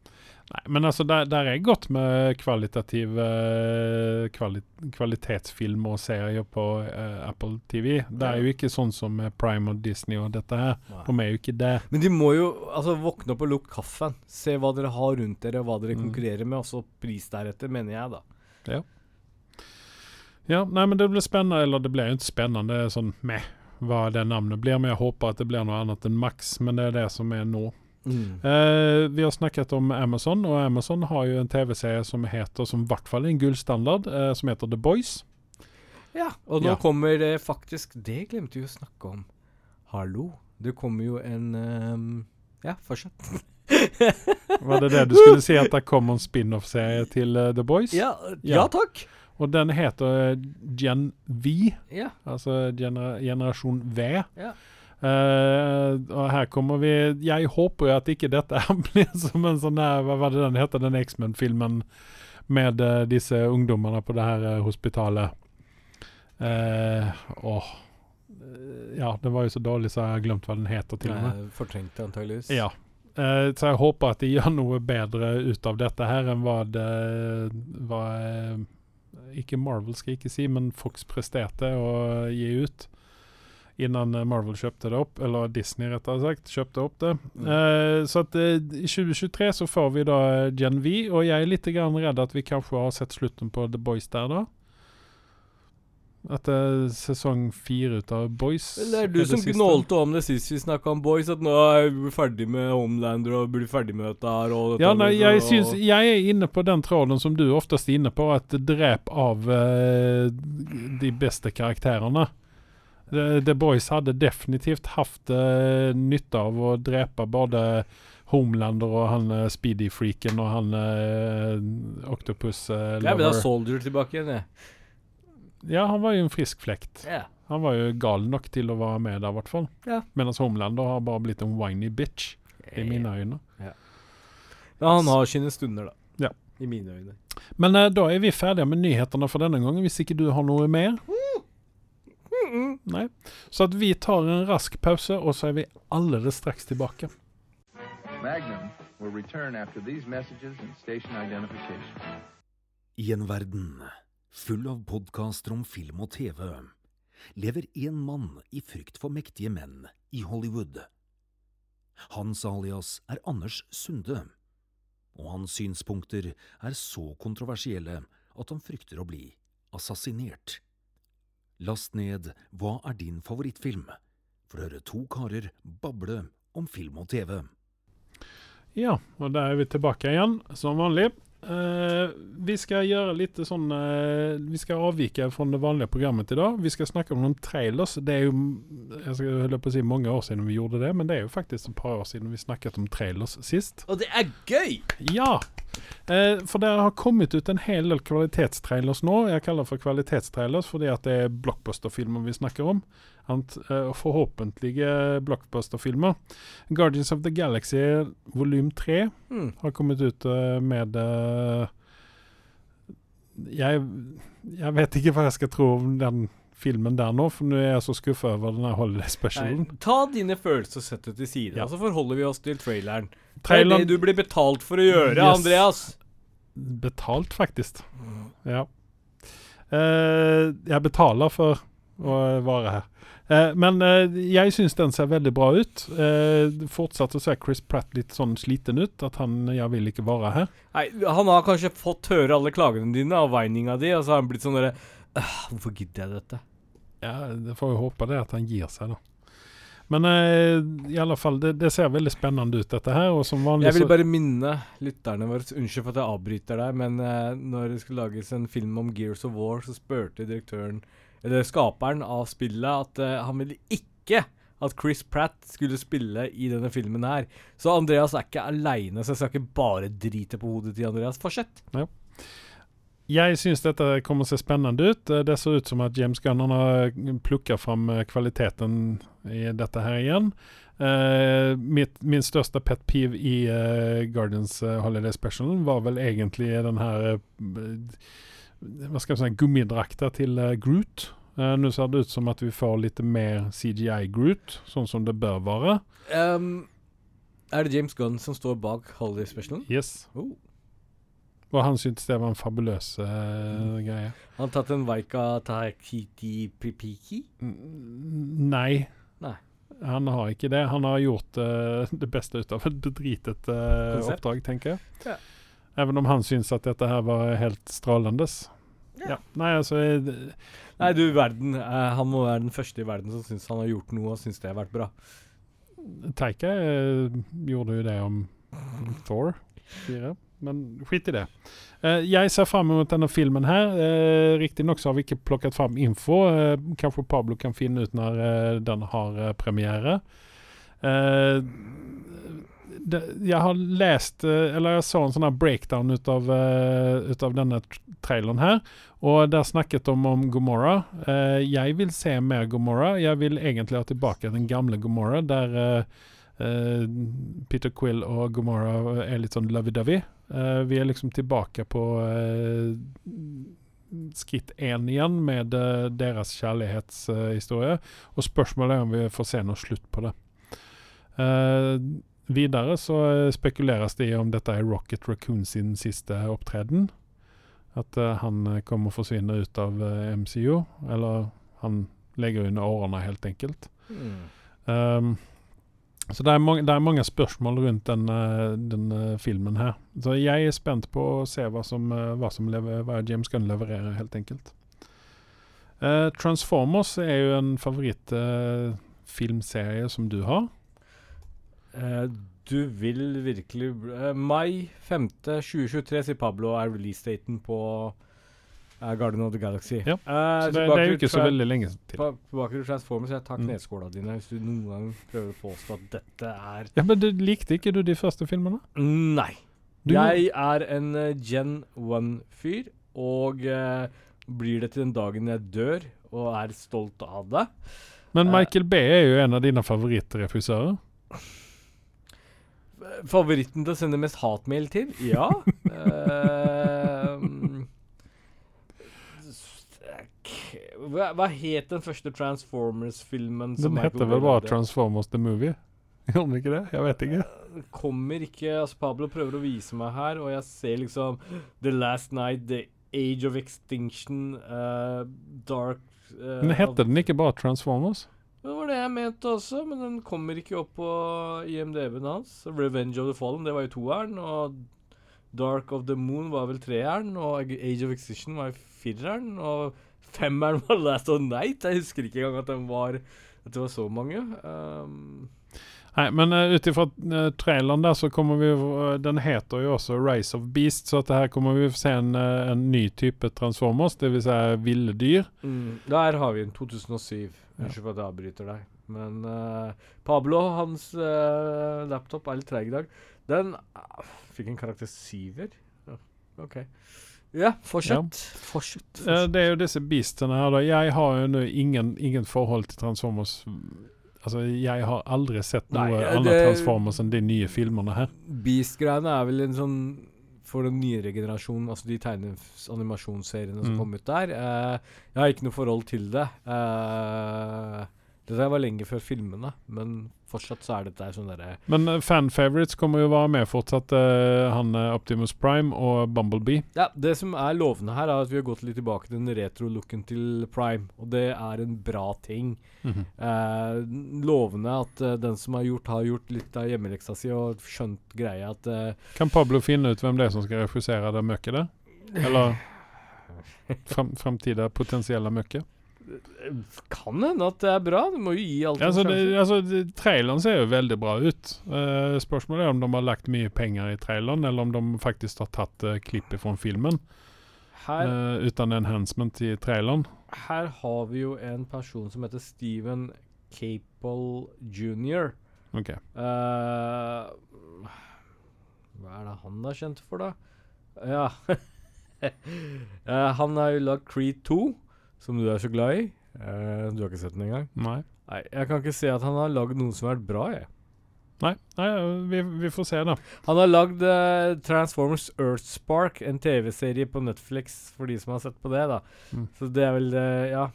Nei, men altså, der, der er godt med kvalitativ eh, kvali kvalitetsfilm og serier på uh, Apple TV. Det er jo ikke sånn som Prime og Disney og dette her. Nei. De er jo ikke det. Men de må jo altså våkne opp og lukke kaffen. Se hva dere har rundt dere, og hva dere Mm. konkurrerer med, og så pris deretter, mener jeg, da. Ja, Ja, nei, men det blir spennende. Eller det blir jo ikke spennende, sånn meh hva det navnet blir. Men jeg håper at det blir noe annet enn Max, men det er det som er nå. Eh, vi har snakket om Amazon, og Amazon har jo en TV-serie som heter, som i hvert fall en gullstandard, eh, som heter The Boys. Ja, og nå Ja. kommer det faktisk Det glemte vi å snakke om. Hallo. Det kommer jo en um, Ja, fortsett. Var det det du skulle si, at det kommer en spin-off-serie til uh, The Boys? Ja, Ja. ja takk. Og den heter Gen V, Ja. altså gener generasjon V. Ja. Eh, og her kommer vi Jeg håper jo at ikke dette blir som en sånn her Hva var det den heter, den X-Men-filmen med uh, disse ungdommene på det her eh, hospitalet. Uh, åh Ja, den var jo så dårlig så jeg har glemt hva den heter, til og med. Fortrengt antageligvis. Ja. Uh, så jeg håper at de gjør noe bedre ut av dette her enn hva det var Ikke Marvel skal jeg ikke si, men Fox presterte å gi ut. Innan eh, Marvel kjøpte det opp, eller Disney rettere sagt, kjøpte opp det. Mm. Uh, så at uh, i 2023 så får vi da eh, Gen V, og jeg er litt grann redd at vi kanskje har sett slutten på The Boys der da. At det er sesong fire ut av Boys Det er du som gnålte om det sist vi snakka om Boys, at nå er vi ferdig med Homelander og blir ferdig med dette her og dette Ja, nei, jeg, syns, jeg er inne på den tråden som du oftest er inne på, at drep av uh, de beste karakterene. The, Boys hadde definitivt hatt uh, nytte av å drepe både Homelander og han uh, Speedy-freaken og han uh, Octopus uh, Jeg vil ha Soldier tilbake igjen, jeg. Ja, han var jo en frisk flekt. Yeah. Han var jo gal nok til å være med der, i hvert fall. Yeah. Mens Homelander har bare blitt en whiny bitch, i mine øyne. Ja, han har sine stunder, da. Ja. I mine øyne. Men eh, da er vi ferdige med nyhetene for denne gangen, hvis ikke du har noe mer? Nei. Så at vi tar en rask pause, og så er vi allerede straks tilbake. Magnum will return after these messages and station identification. I en verden full av podkaster om film og TV lever en mann i frykt for mektige menn i Hollywood. Hans alias er Anders Sunde, og hans synspunkter er så kontroversielle at han frykter å bli assassinert. Last ned Hva er din favorittfilm? For å høre to karer bable om film og TV. Ja, og der er vi tilbake igjen, som vanlig. Eh, vi skal gjøre litt sånn eh, Vi skal avvike fra det vanlige programmet i dag. Vi skal snakke om noen trailers. Det er jo jeg skal holde på å si mange år siden vi gjorde det, men det er jo faktisk et par år siden vi snakket om trailers sist. Og det er gøy! Ja! Eh, for det har kommet ut en hel del kvalitetstrailers nå. Jeg kaller det for kvalitetstrailers fordi at det er blockbuster-filmer vi snakker om. Ant, eh, forhåpentlige blockbuster-filmer. Guardians of the Galaxy volum 3 mm. har kommet ut eh, med eh, jeg, jeg vet ikke hva jeg skal tro om den filmen der nå, for nå er jeg så skuffa over denne her holiday specialen. Ta dine følelser og sett det til side, Ja. og så forholder vi oss til traileren. Det er det du blir betalt for å gjøre, Yes. Andreas. Betalt, faktisk. Ja. Uh, jeg betaler for å være her. Uh, men uh, jeg syns den ser veldig bra ut. Uh, fortsatt så ser Chris Pratt litt sånn sliten ut. At han jeg vil ikke være her. Nei, han har kanskje fått høre alle klagene dine og veininga di, og så har han blitt sånn derre «Øh, Hvorfor gidder jeg dette? Ja, det får vi håpe det at han gir seg, da. Men eh, i alle fall, det, det ser veldig spennende ut, dette her. Og som vanlig Jeg vil bare minne lytterne våre Unnskyld for at jeg avbryter deg, men eh, når det skulle lages en film om Gears of War, så spurte direktøren, eller skaperen av spillet, at eh, han ville ikke at Chris Pratt skulle spille i denne filmen her. Så Andreas er ikke aleine, så jeg skal ikke bare drite på hodet til Andreas. Fortsett. Jeg syns dette kommer å se spennende ut. Eh, Det ser ut som at James Gunn han har plukka fram eh, kvaliteten i dette her igjen. Uh, mitt, min største pet peeve i uh, Guardians eh, Holiday Special var vel egentlig den her eh, Hva skal jeg si gummidrakta til eh, Groot. Uh, Nå ser det ut som at vi får litt mer CGI Groot, sånn som det bør være. Um, er det James Gunn som står bak Holiday Specialen? Yes. Oh. Og han syntes det var en fabuløs uh, greie. Han har tatt en Waika Taikiti Pipiki? Nei. Nei. Han har ikke det. Han har gjort uh, det beste ut av et bedritet uh, oppdrag, tenker jeg. Ja. Even om han syns at dette her var helt strålende. Ja. Ja. Nei, altså jeg, Nei, du verden. eh, han må være den første i verden som syns han har gjort noe og syns det har vært bra. Taika eh, gjorde jo det om Thor 4, men skit i det. Eh, jeg ser fram mot denne filmen her. Uh, Riktignok så har vi ikke plukket fram info. Eh, kanskje Pablo kan finne ut når den har premiere. Jeg har lest Eller jeg så en sånn breakdown ut av, ut av denne tr- traileren her. Og der snakket de om Gomorra. Jeg vil se mer Gomorra. Jeg vil egentlig ha tilbake den gamle Gomorra, der Peter Quill og Gomorra er litt sånn lovey-dovey. Eh, vi er liksom tilbake på uh, skritt én igjen med uh, deres kjærlighetshistorie. og spørsmålet er om vi får se noe slutt på det. Videre så spekuleres det i om dette er Rocket Raccoon sin siste opptreden. At han kommer å forsvinne ut av MCU. Eller han legger under årene, helt enkelt. Um, så det er, mange, det er mange spørsmål rundt denne, denne, eh, filmen her. Så jeg er spent på å se hva, som, eh, hva, som lever, hva James Gunn levererer, helt enkelt. Uh, Transformers er jo en favorittfilmserie uh, som du har. Uh, du vil virkelig Mai 5.2023, sier Pablo, er releasedaten på uh, Garden of the Galaxy. Ja, Uh, Så det, det er jo ikke så veldig lenge til. Tilbake til Transformers. Jeg tar Mm. kneskåla dine hvis du noen gang prøver å påstå at dette er Ja, Men du, likte ikke du de første filmene? Nei. Du, Jeg er en uh, Gen 1-fyr, og eh, blir det til den dagen jeg dør og er stolt av det. men eh, Michael Bay er jo en av dine favorittregissører. Favoritten til å sende mest hatmail til? Ja. hva, hva het den første Transformers-filmen? Den heter vel bare? Transformers the Movie? Gjør den ikke det? Jeg vet ikke. Det kommer ikke Altså, Pablo prøver å vise meg her, og jeg ser liksom The Last Night, The Age of Extinction, uh, Dark uh, Men heter den ikke bare Transformers? Det var det jeg mente også, men den kommer ikke opp på IMDb-en hans. Revenge of the Fallen, det var jo toeren, og Dark of the Moon var vel treeren, og Age of Extinction var jo fireren, og Femmeren var Last of Night. Jeg husker ikke engang at den var At det var så mange. Um, Nei, men uh, ut ifra uh, traileren der så kommer vi uh, Den heter jo også Race of Beast, så at her kommer vi se en, uh, en ny type Transformers, dvs. Si ville dyr. mm, der har vi en 2007. Ja. Unnskyld for at jeg avbryter deg. Men Pablo, hans laptop er litt treig i dag. Den uh, fikk en karakter syver. Ja, fortsett. Ja, fortsett. Fortsett. Eh, det er jo disse beastene her, da. Jeg har jo nå ingen, ingen forhold til Transformers. Altså, jeg har aldri sett noe Nei, eh, annet det- Transformers enn de nye filmene her. Beast-greiene er vel en sånn for den nyere generasjonen, altså de animasjonsseriene som Mm. kom ut der. Uh, jeg har ikke noe forhold til det. Uh, det der var lenge før filmene, men fortsatt så er dette sånn derre Men uh, fan favorites kommer jo være med fortsatt. uh, han eh, Optimus Prime og Bumblebee. Ja, det som er lovende her, er at vi har gått litt tilbake til den retro-looken til Prime, og det er en bra ting. Eh, lovende at eh, den som har gjort, har gjort litt av hjemmeleksa si og skjønt greia at eh, Kan Pablo finne ut hvem det er som skal refusere det møkket der? Eller fram, framtida potensielle møkket? Kan hende at det er bra. Du må jo gi alt Altså, det, altså, traileren ser jo veldig bra ut. Uh, spørsmålet er om de har lagt mye penger i traileren, eller om de faktisk har tatt uh, klippet fra filmen Her, uh, uten enhancement i traileren. her har vi jo en person som heter Steven Capel jr. Okay. Uh, hva er det han er kjent for, da? Ja uh, Han har jo lagd Creed 2, som du er så glad i. Eh, du har ikke sett den engang? Nei. Nei, jeg kan ikke se at han har lagd noe som har vært bra, jeg. Nei, Nei vi, vi får se, da. Han har lagd uh, Transformers Earthspark, en TV-serie på Netflix, for de som har sett på det, da. Mm. Så det er vel uh, Ja.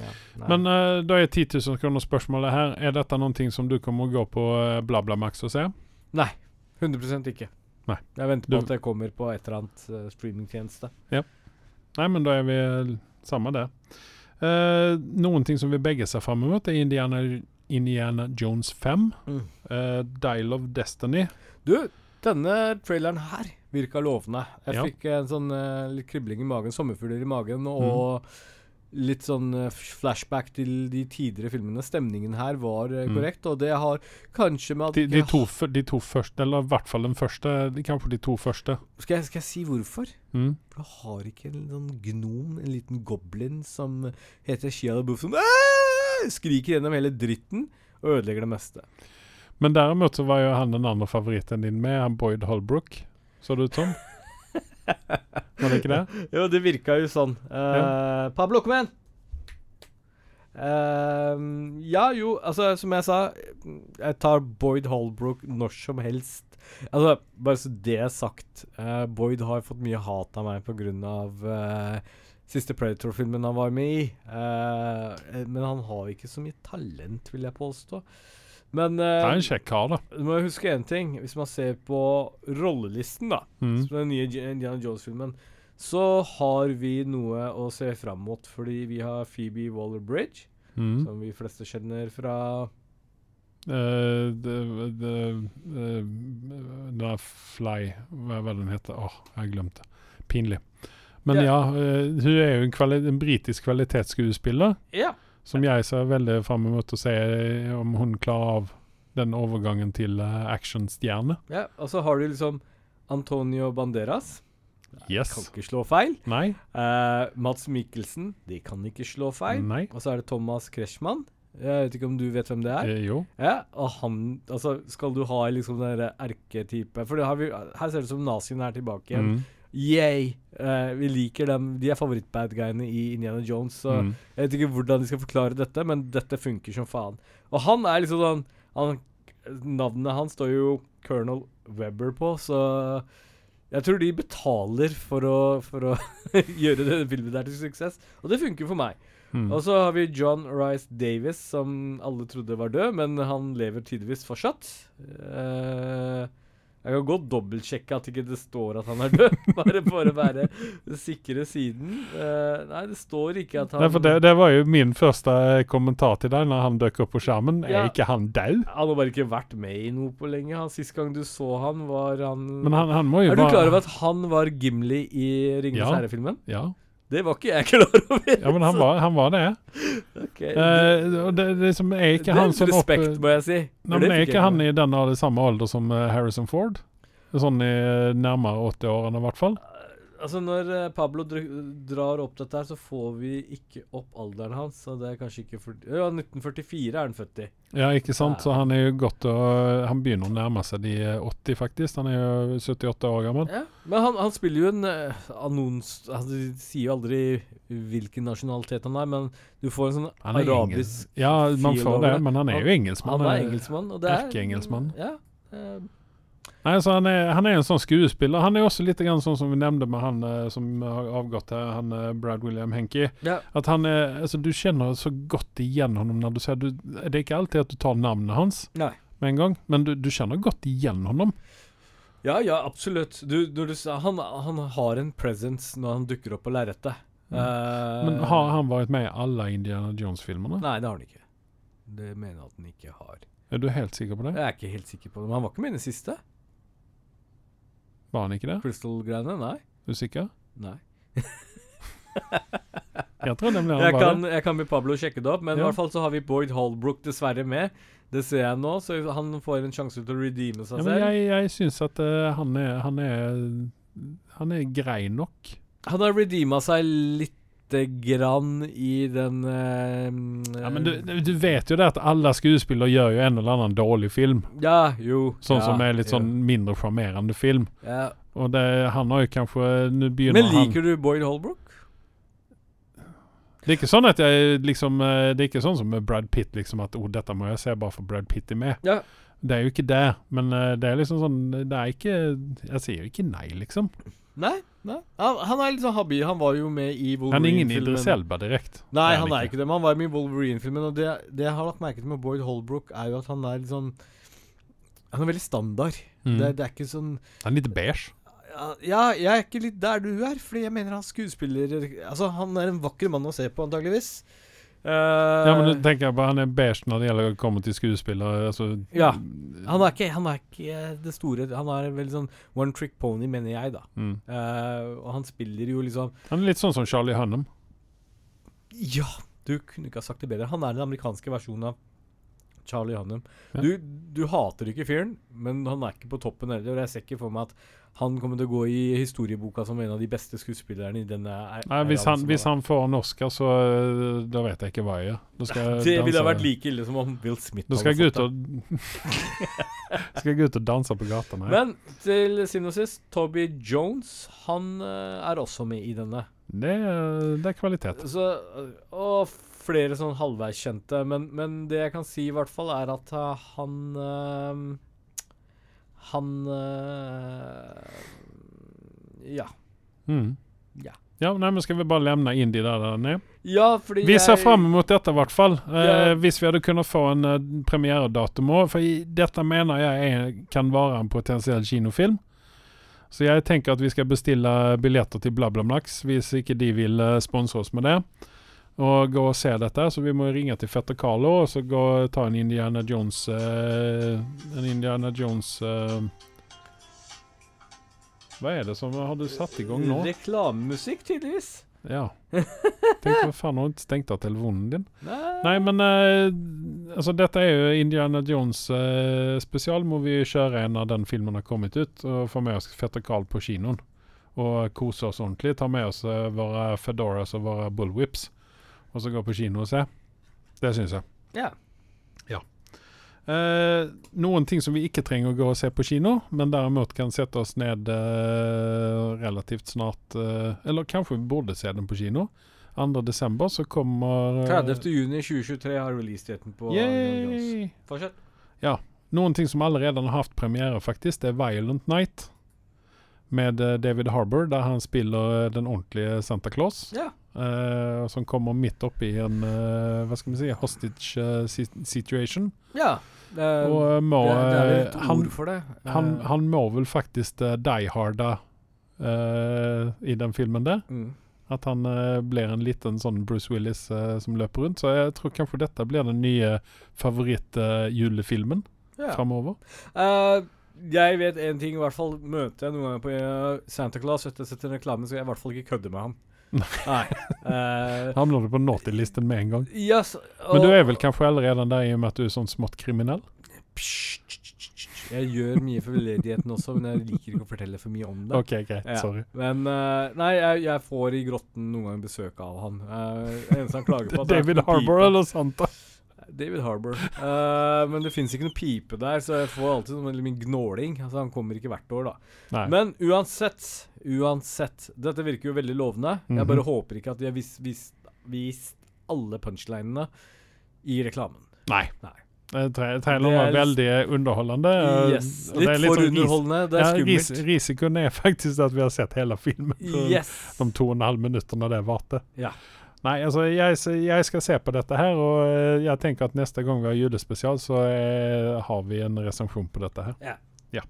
ja. Men uh, da er 10 000 kroner spørsmålet her. Er dette noen ting som du kommer å gå på uh, BlaBlaMax og se? Nei. 100% ikke. Nei. Jeg venter på Du- at det kommer på et eller annet uh, streamingtjeneste. Nei, men da er vi eh, samme det. Eh, noen ting som vi begge ser fram mot, er Indiana, Indiana Jones 5. Mm. eh, Dial of Destiny. Du, denne traileren her virka lovende. Jeg Ja. fikk en sånn eh, litt kribling i magen, sommerfugler i magen, og litt sånn eh, flashback til de tidligere filmene. Stemningen her var eh, Mm. korrekt, og det har kanskje med at De, de, to, de to første, eller i hvert fall den første. de- Kanskje de to første. skal, jeg, skal jeg si hvorfor? Mm. For det har ikke en sånn gnom, en liten goblin, som heter Shia LaBeouf, som skriker gjennom hele dritten og ødelegger det meste. Men derimot så var jo han den andre favoritten din med, han Boyd Holbrook. Så du, ut som. Var det ikke det? Jo, det virka jo sånn. Eh, Pablo, kom igjen! Uh, ja, jo, altså, som jeg sa, jeg tar Boyd Holbrook når som helst. Altså, bare så det er sagt. Uh, Boyd har fått mye hat av meg pga. Uh, siste Predator-filmen han var med i. Uh, men han har ikke så mye talent, vil jeg påstå. Men Det uh, er en kjekk kar, da. du må huske én ting. Hvis man ser på rollelisten, da Mm. som den nye Indiana Jones-filmen, så har vi noe å se fram mot, fordi vi har Phoebe Waller-Bridge, Mm. som vi fleste kjenner fra Eh, det, det, eh, Fly Hva var den heter? Åh, jeg glemte. Pinlig. Men Ja. ja, uh, hun er jo en, kvali en britisk kvalitetsskuespiller Ja. Som jeg ser veldig fram mot å se om hun klarer av den overgangen til uh, actionstjerne. ja. Og så har du liksom Antonio Banderas. Yes. Kan ikke slå feil. Nei. Uh, Mats Mikkelsen. De kan ikke slå feil. Nei. Og så er det Thomas Kretschmann. Jeg vet ikke om du vet hvem det er? Eh, jo. Ja, og han Altså, skal du ha liksom den erketype For det har vi, her ser det ut som nazien er tilbake igjen. Mm. Yay! Uh, vi liker dem. De er favorittbadguyene i Indiana Jones. Så Mm. jeg vet ikke hvordan de skal forklare dette, men dette funker som faen. Og han er liksom sånn han, Navnet hans står jo Colonel Webber på, så jeg tror de betaler for å, for å gjøre denne filmen der til suksess. Og det funker for meg. Mm. Og så har vi John Rice Davis, som alle trodde var død, men han lever tydeligvis fortsatt. Eh, jeg kan godt dobbeltsjekke at ikke det står at han er død, bare for å være sikre siden. Uh, nei, det står ikke at han Nei, det, det var jo min første kommentar til deg når han dukket opp på skjermen. Ja. Er ikke han død? Han har bare ikke vært med i noe på lenge. Han, Sist gang du så han, var han Men han, han Er du klar over at han var Gimli i Ringenes Ja. herre-filmen? Ja. Det var ikke jeg klar over. Ja, men han var, han var det. Okay. Eh, og det, det liksom er det ikke er han som Respekt, opp respekt, må jeg si. Nei, men er ikke han i den av samme alder som eh, Harrison Ford? Sånn i eh, nærmere 80-årene, i hvert fall. Altså Når eh, Pablo drar opp dette, her så får vi ikke opp alderen hans. Så det er kanskje ikke for Ja, 1944 er han født i. Ja, ikke sant? Så han er jo godt å Han begynner å nærme seg de eh, 80, faktisk. Han er jo 78 år gammel. Ja, Men han, han spiller jo en uh, annons... Altså, de sier jo aldri hvilken nasjonalitet han er, men du får en sånn Han arabisk. Ja, man får det, men han er jo engelskmann. Han er eh, engelskmann, og det er erkeengelskmann. Ja. eh, Nei, altså han er, han er en sånn skuespiller. Han er også litt grann sånn som vi nevnte med han eh, som har avgått her, han eh, Brad William Henke. ja. At han er Altså, du kjenner så godt igjen ham når du ser du, Det er ikke alltid at du tar navnet hans Nei. med en gang, men du, du kjenner godt igjen ham. Ja, ja, absolutt. Du, du, han, han har en presence når han dukker opp på lerretet. Mm. Uh, Men har han vært med i alle Indiana Jones-filmene? Nei, det har han ikke. Det mener jeg at han ikke har. Er du helt sikker på det? Jeg er ikke helt sikker på det, men han var ikke med i den siste. Var han ikke det? Crystal-greiene? Nei. Er sikker? Nei. Jeg tror nemlig han Jeg var kan, det. jeg kan be Pablo sjekke det opp, men i hvert fall så har vi Boyd Holbrook dessverre med. Det ser jeg nå, så han får en sjanse til å redeeme seg Ja, men selv. jeg, jeg syns at uh, han, er, han er Han er grei nok. Han har redeema seg lite grann i den eh, Ja, men du, du vet jo det at alle skuespillere gjør jo en eller annen dårlig film. Ja, jo. Sånn ja, som er litt sånn mindre sjarmerende film. ja. Og det, han har jo kanskje Nå begynner Men han liker du Boyd Holbrook? Det er ikke sånn at jeg liksom eh, Det er ikke sånn som med Brad Pitt, liksom at oh, dette må jeg se bare for Brad Pitt er med. Ja. Det er jo ikke det, men eh, det er liksom sånn Det er ikke Jeg sier jo ikke nei, liksom. Nei. Nei. Han, han er litt sånn habil. Han var jo med i Wolverine-filmen. Han er ingen. Idris Elba direkte. Nei, Det han er ikke det, men han var med i Wolverine-filmen. Og det, det jeg har lagt merke til med Boyd Holbrook, er jo at han er litt sånn Han er veldig standard. Mm. Det, det er ikke sånn Han er litt beige. ja, ja, jeg er ikke litt der du er, fordi jeg mener han skuespiller Altså, han er en vakker mann å se på, antageligvis. Eh, Ja, men du tenker bare han er beige når det gjelder å komme til skuespill Altså, Ja. han, er ikke, han er ikke det store Han er veldig sånn one trick pony, mener jeg, da. Mm. Uh, og han spiller jo liksom Han er litt sånn som Charlie Hunnam. Ja, du kunne ikke ha sagt det bedre. Han er den amerikanske versjonen av Charlie Hunnam. Ja. Du, du hater ikke fyren, men han er ikke på toppen heller. Jeg ser ikke for meg at han kommer til å gå i historieboka som en av de beste skuespillerne i denne æ- Nei, hvis, han, hvis han får en Oscar, så øh, Da vet jeg ikke hva jeg gjør. Det ville ha vært like ille som om Will Smith Da skal jeg gå ut og danse på gata? Nei. Men til syvende og sist, Toby Jones, han eh, er også med i denne. Det, er- det er kvalitet. Så, og flere sånn halvveis kjente. Men, men det jeg kan si i hvert fall, er at uh, han uh, Han øh, Ja. Mm. Ja. Ja, nei, men Skal vi bare lemne Indie der den er? Ja, fordi Vi ser jeg- fram mot dette, i hvert fall. Eh, Ja. hvis vi hadde kunnet få en uh, premieredatum òg. For dette mener jeg er, kan være en potensiell kinofilm. Så jeg tenker at vi skal bestille billetter til BlaBlaMax hvis ikke de vil uh, sponse oss med det. Og gå og se dette. Så vi må ringe til fetter Carlo og så gå og ta en Indiana Jones uh, En Indiana Jones uh, Hva er det som har du satt i gang nå? Reklamemusikk, tydeligvis. Ja. Tenk hva faen, har du ikke stengt av telefonen din? Nei, Nei, men uh, altså dette er jo Indiana Jones spesial. Må vi kjøre en av den filmen har kommet ut, og få med oss Fetter Carl på kinoen. Og kose oss ordentlig. Ta med oss våre Fedoras og våre Bullwhips, og så gå på kino og se. Det syns jeg. Ja. Eh, noen ting som vi ikke trenger å gå og se på kino, men derimot kan sette oss ned eh, relativt snart eh, Eller kanskje vi burde se den på kino. 2. desember så kommer eh, 30. juni 2023 har releasedaten på. Yay! Fortsett. Noen ting som allerede har hatt premiere, faktisk, det er Violent Night. Med eh, David Harbour, der han spiller eh, den ordentlige Santa Claus. Ja. Eh, som kommer midt oppi en uh, hva skal vi si, hostage uh, situation. Ja. Og må det, det er et eh, han, ord for det. han, han må vel faktisk uh, die harda i den filmen der. mm. At han blir en liten sånn Bruce Willis som løper rundt. Så jeg tror kanskje dette blir den nye favorittjulefilmen ja. framover. Uh, jeg vet én ting, i hvert fall møter jeg noen ganger på Santa Claus etter å sette reklame, så jeg i hvert fall ikke kødde med ham. Nei. Uh, Hamner du på naughty-listen med en gang? Yes, og, Men du er vel kanskje allerede der i og med at du er sånn smått kriminell? Jeg gjør mye for veldedigheten også, men jeg liker ikke å fortelle for mye om det. OK, greit. Ja. Sorry. Men uh, Nei, jeg, jeg får i grotten noen ganger besøk av han. Uh, eneste han klager på David Harbour eller Santa? David Harbour. Uh, men det fins ikke noe pipe der, så jeg får alltid sånn min gnåling. Altså, han kommer ikke hvert år, da. Nei. Men uansett, uansett Dette virker jo veldig lovende. Mhm. Jeg bare håper ikke at de har vist, vist, vist alle punchlinene i reklamen. Nei. Nei. Traileren var veldig underholdende. Yes. litt, Litt for sånn underholdende. Det er Ja, ris risikoen er faktisk at vi har sett hele filmen. på Yes. De to og en halv minuttene det varte. Ja. Nei, altså jeg, jeg skal se på dette her, og eh, jeg tenker at neste gang vi har julespesial, så eh, har vi en resensjon på dette her. Ja. Ja.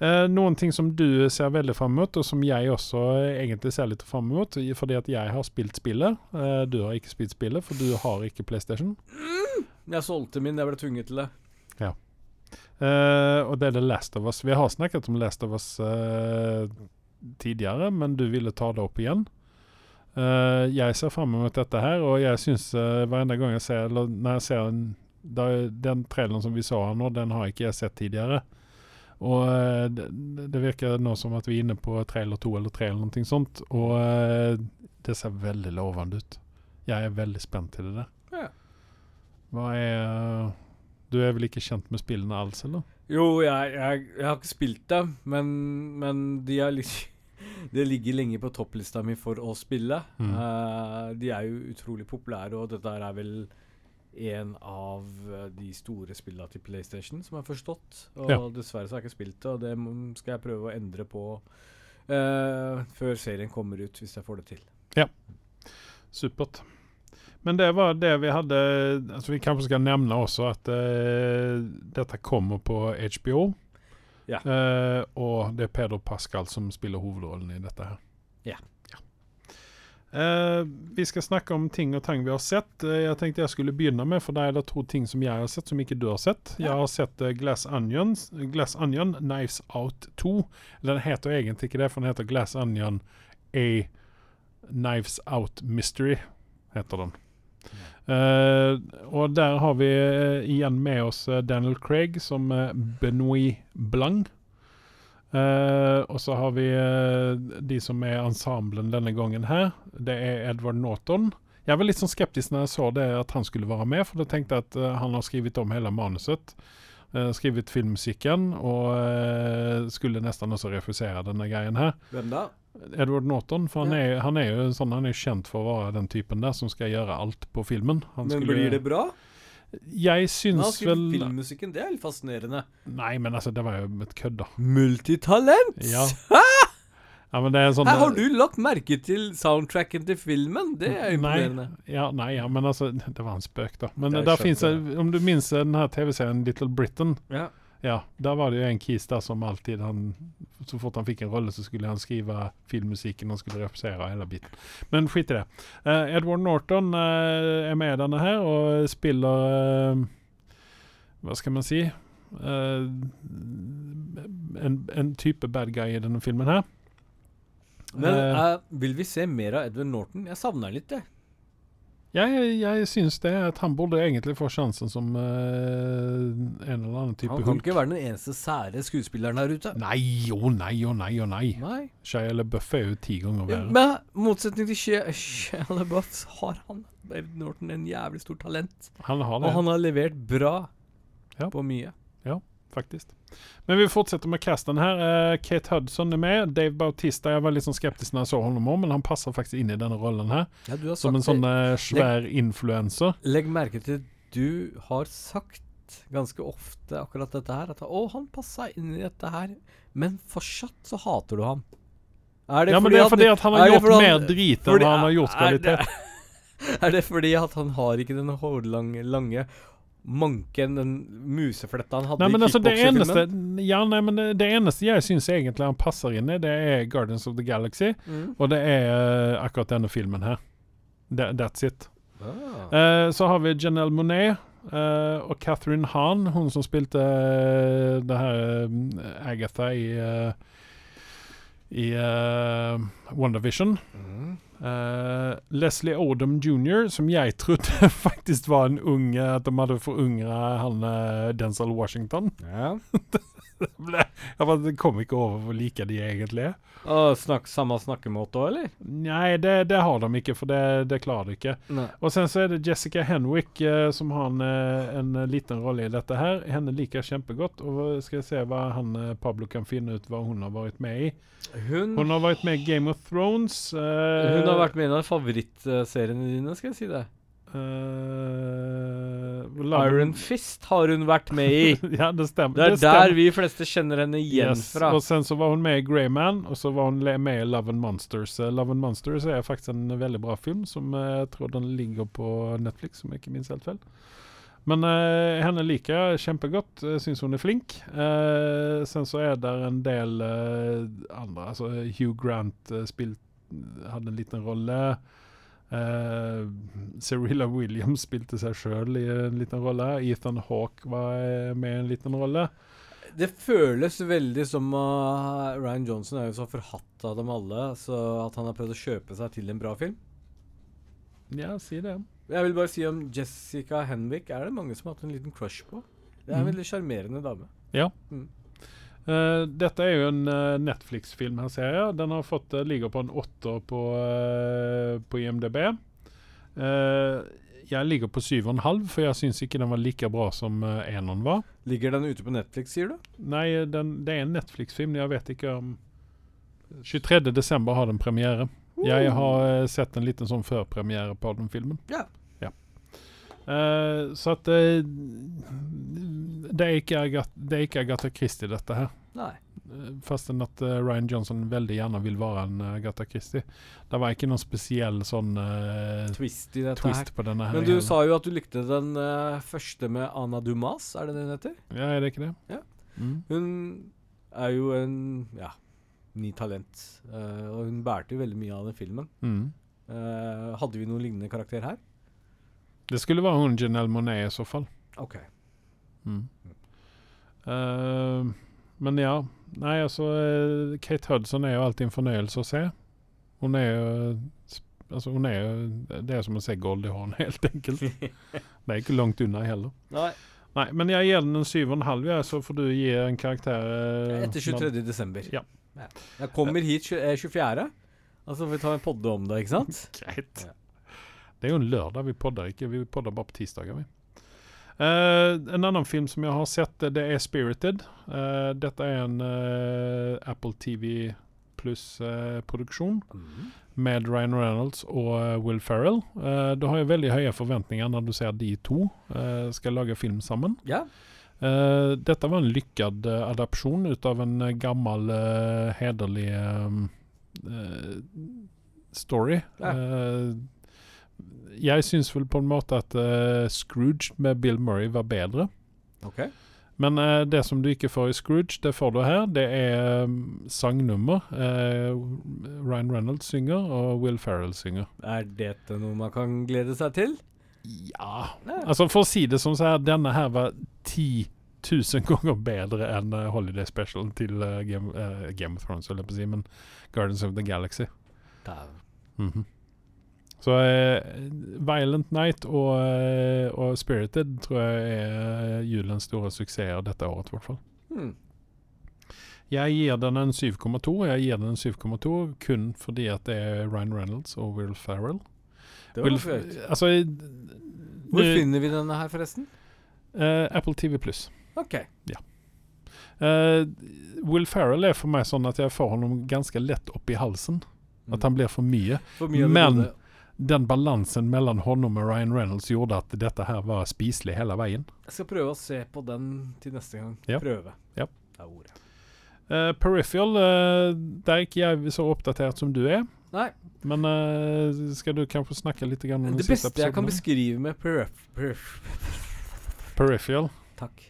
Eh, noen ting som du ser veldig fram mot, og som jeg også eh, egentlig ser litt fram mot, fordi at jeg har spilt spillet. Eh, du har ikke spilt spillet, for du har ikke PlayStation. Jeg solgte min, jeg ble tvunget til det. Eh, og det er The Last of Us. Vi har snakket om Last of Us tidligere, men du ville ta det opp igjen. Eh, jeg ser fram mot dette her, og jeg syns uh, hver eneste gang jeg ser eller Når jeg ser en, da, den traileren som vi så her nå, den har ikke jeg sett tidligere. Og uh, det, det virker nå som at vi er inne på trailer to eller tre eller noe sånt, og uh, det ser veldig lovende ut. Jeg er veldig spent til det der. Ja. Hva er Du er vel ikke kjent med spillene alls, eller? Jo, jeg, jeg, jeg har ikke spilt dem, men, men de har liksom Det ligger lenge på topplista mi for å spille. Mm. Uh, de er jo utrolig populære, og dette er vel en av eh, de store spillene til PlayStation, som har forstått. Og Ja. dessverre så har jeg ikke spilt det, og det skal jeg prøve å endre på uh, før serien kommer ut, hvis jeg får det til. Ja. Supert. Men det var det vi hadde altså Vi kanskje skal nevne også at uh, dette kommer på HBO. Ja. Uh, og det er Peder Pascal som spiller hovedrollen i dette her. Ja. Eh, vi skal snakke om ting og tang vi har sett. Uh, jeg tenkte jeg skulle begynne med, for det er det to ting som jeg har sett som ikke du har sett. Jeg har sett Glass, Onions, Glass Onion Knives Out 2. Den heter egentlig ikke det, for den heter Glass Onion A Knives Out Mystery, heter den. Eh, og der har vi eh, igjen med oss eh, Daniel Craig som Benoit Blanc. Uh, og så har vi uh, de som er ensemblen denne gangen her. Det er Edward Norton. Jeg var litt sånn skeptisk når jeg så det at han skulle være med, for da tenkte jeg at uh, han har skrevet om hele manuset. skrevet filmmusikken, og skulle nesten også refusere denne greien her. Hvem da? Edward Norton, for han, Ja. er, han er jo sånn, han er kjent for å være den typen der som skal gjøre alt på filmen. Han Men skulle- blir det bra? Jeg syns vel filmmusikken, det er litt fascinerende. Nei, men altså, det var jo et kødd, da. Multitalent! Ja. ja, men det er sånn Her har du lagt merke til soundtracken til filmen. Det er imponerende. Nei, ja, nei, ja, men altså, det var en spøk, da. Men der fins om du minns den her TV-serien Little Britain, Ja. Ja, der var det jo en kis der som alltid han Så fort han fikk en rolle, så skulle han skrive filmmusikken, han skulle refusere hele biten. Men skit i det. Uh, Edward Norton uh, er med i denne her og spiller uh, Hva skal man si? Eh, en, en type bad guy i denne filmen her. Men Eh, eh, vil vi se mer av Edward Norton? Jeg savner han litt, jeg. Jeg, jeg synes det, at han burde egentlig få sjansen som uh, en eller annen type Han kan hulk. ikke være den eneste sære skuespilleren her ute. Nei og nei og nei og nei. Nei. Shia LaBeouf er jo ti ganger verre. Men motsetning til Shia Shia LaBeouf, har han Edward Norton en jævlig stort talent. Han har det. Og han har levert bra Ja. på mye. Faktisk. Men vi fortsetter med casten her. Eh, Kate Hudson er med. Dave Bautista Jeg var litt sånn skeptisk når jeg så honom om, men han passer faktisk inn i denne rollen her. Ja, Som en sånn det. eh, svær influenser. Legg merke til du har sagt ganske ofte akkurat dette her. At 'Å, han passa inn i dette her', men fortsatt så hater du han. Er Ja, men det er fordi at han har gjort han, mer drit enn fordi- han har gjort er det- kvalitet. Er det fordi at han har ikke den hårlange lange manken, den musefletta han hadde Nei, men i altså, det eneste? Ja, nei, men det, det eneste jeg syns egentlig han passer inn i, det er Guardians of the Galaxy. Mm. Og det er eh, akkurat denne filmen her. That, that's it. Ah. Uh, så har vi Janelle Monet Uh, og Catherine Hahn, hun som spilte det her Agatha i, i WandaVision. Eh, Leslie Odom jr., som jeg trodde faktisk var en ung At de hadde forungra han Denzil Denzel Washington. Ja. Ble- det kom ikke over hvor like de egentlig er. Og snakk, samme snakkemåte òg, eller? Nei, det, det har de ikke, for det, det klarer de ikke. Nei. Og sen så er det Jessica Henwick uh, som har en, eh, en liten rolle i dette her. Henne liker jeg kjempegodt. Og skal jeg se hva han eh, Pablo kan finne ut hva hun har vært med i. Hun, Hun har vært med i Game of Thrones. Uh, hun har vært med i en av favorittseriene dine, skal jeg si det. Uh, Iron Fist har hun vært med i. ja, det stemmer. Det er stemmer. der vi fleste kjenner henne igjen Yes. fra. Og sen så var hun med i Greyman, og så var hun med i Love and Monsters. Uh, Love and Monsters er faktisk en veldig bra film, som eh, jeg tror den ligger på Netflix, om jeg ikke minst helt feil. Men uh, henne liker jeg kjempegodt. Jeg syns hun er flink. Eh, sen så er det en del eh, andre. Altså Hugh Grant uh, spilt, hadde en liten rolle. Uh, Serilla Williams spilte seg sjøl i en liten rolle. Ethan Hawke var eh, med i en liten rolle. Det føles veldig som uh, Ryan Johnson er jo så forhatt av dem alle, så at han har prøvd å kjøpe seg til en bra film. Ja, si det. Jeg vil bare si om Jessica Henwick er det mange som har hatt en liten crush på. Det er en mm. veldig sjarmerende dame. Eh, dette er jo en uh, Netflix-film, her ser jeg. Den har fått, uh, ligger på en åtter på, eh, på IMDb. Eh, jeg ligger på syv og en halv, for jeg syns ikke den var like bra som uh, eneren var. Ligger den ute på Netflix, sier du? Nei, den, det er en Netflix-film. Jeg vet ikke om 23. desember har den premiere. Jeg har eh, sett en liten sånn førpremiere på den filmen. Ja. ja. Eh, så at eh, det er ikke Agatha, Agatha Christie, dette her. Nei. Eh, Fastän at uh, Ryan Johnson veldig gjerne vil være en uh, Agatha Christie. Det var ikke noen spesiell sånn Twist i dette twist på denne her. her. Men du her. sa jo at du likte den første med Anna Dumas, er det det hun heter? Ja, er det ikke det? Ja. Mm. Hun er jo en ja, ny talent, og hun bærte jo veldig mye av den filmen. Mm. Hadde vi noen lignende karakter her? Det skulle være hun Janelle Monet i så fall. Ok. Mm. Uh, men ja. Nei, altså eh, Kate Hudson er jo alltid en fornøyelse å se. Hun er jo sp- Altså, hun er jo Det er som å se Goldie Hawn, helt enkelt. Det er ikke langt unna heller. Nei. Nei, men jeg gir den en syv og en halv, ja, så får du gi en karakter eh, Etter 23. desember. Ja. Jeg kommer hit eh, 24. Altså får vi ta en podde om det, ikke sant? Greit. Ja. Det er jo en lørdag, vi podder ikke. Vi podder bare på tirsdager, vi. Uh, en annen film som jeg har sett, det er Spirited. Uh, dette er en uh, Apple TV pluss-produksjon med Ryan Reynolds og Will Ferrell. Du har jo veldig høye forventninger når du ser de to skal lage film sammen. Ja. Eh, dette var en lykkad adopsjon ut av en gammel, hederlig story. Ja. Jeg syns vel på en måte at uh, Scrooge med Bill Murray var bedre. Ok. Men uh, det som du ikke får i Scrooge, det får du her. Det er um, sangnummer. Uh, Ryan Reynolds synger, og Will Ferrell synger. Er dette noe man kan glede seg til? Ja Nei. Altså For å si det som så her, denne her var 10 000 ganger bedre enn uh, Holiday Special til Game, Game of Thrones, holder jeg på å si, men Guardians of the Galaxy. Mhm. Så eh, Violent Night og, eh, og Spirited tror jeg er julens store suksesser dette året, i hvert fall. Hmm. Jeg gir den en 7,2. Jeg gir den en 7,2 kun fordi at det er Ryan Reynolds og Will Ferrell. Det var Will, altså Hvor uh, finner vi denne her, forresten? Uh, Apple TV pluss. Ok. Uh, Will Ferrell er for meg sånn at jeg får ham ganske lett opp i halsen. At han blir for mye. For mye Men-. Den balansen mellom honom og Ryan Reynolds gjorde at dette her var spiselig hele veien. Jeg skal prøve å se på den til neste gang. Ja. Prøve. Ja. Det er ordet. Uh, Peripheral, uh, der er ikke jeg så oppdatert som du er. Nei, Men uh, skal du kanskje snakke litt om det de Det beste jeg kan beskrive med perif... perif Peripheral. takk.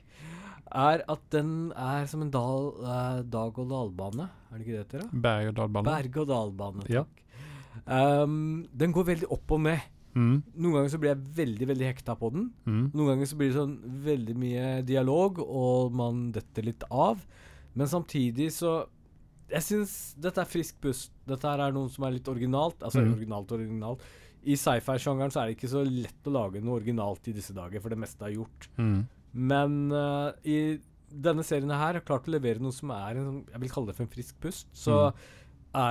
Er at den er som en dal, eh, dag-og-dal-bane. Er det ikke det det heter? da? Berg-og-dal-bane. Berg-og-dal-bane. Ja. Takk. Um, den går veldig opp og ned. Mm, Noen ganger så blir jeg veldig veldig hekta på den. mm, Noen ganger så blir det sånn veldig mye dialog, og man detter litt av. Men samtidig så Jeg syns dette er frisk pust. Dette her er noe som er litt originalt. Altså mm. originalt og originalt. I sci-fi-sjangeren så er det ikke så lett å lage noe originalt i disse dager, for det meste er gjort. Mm. Men uh, i denne serien her har klart å levere noe som er en sånn Jeg vil kalle det for en frisk pust. Så er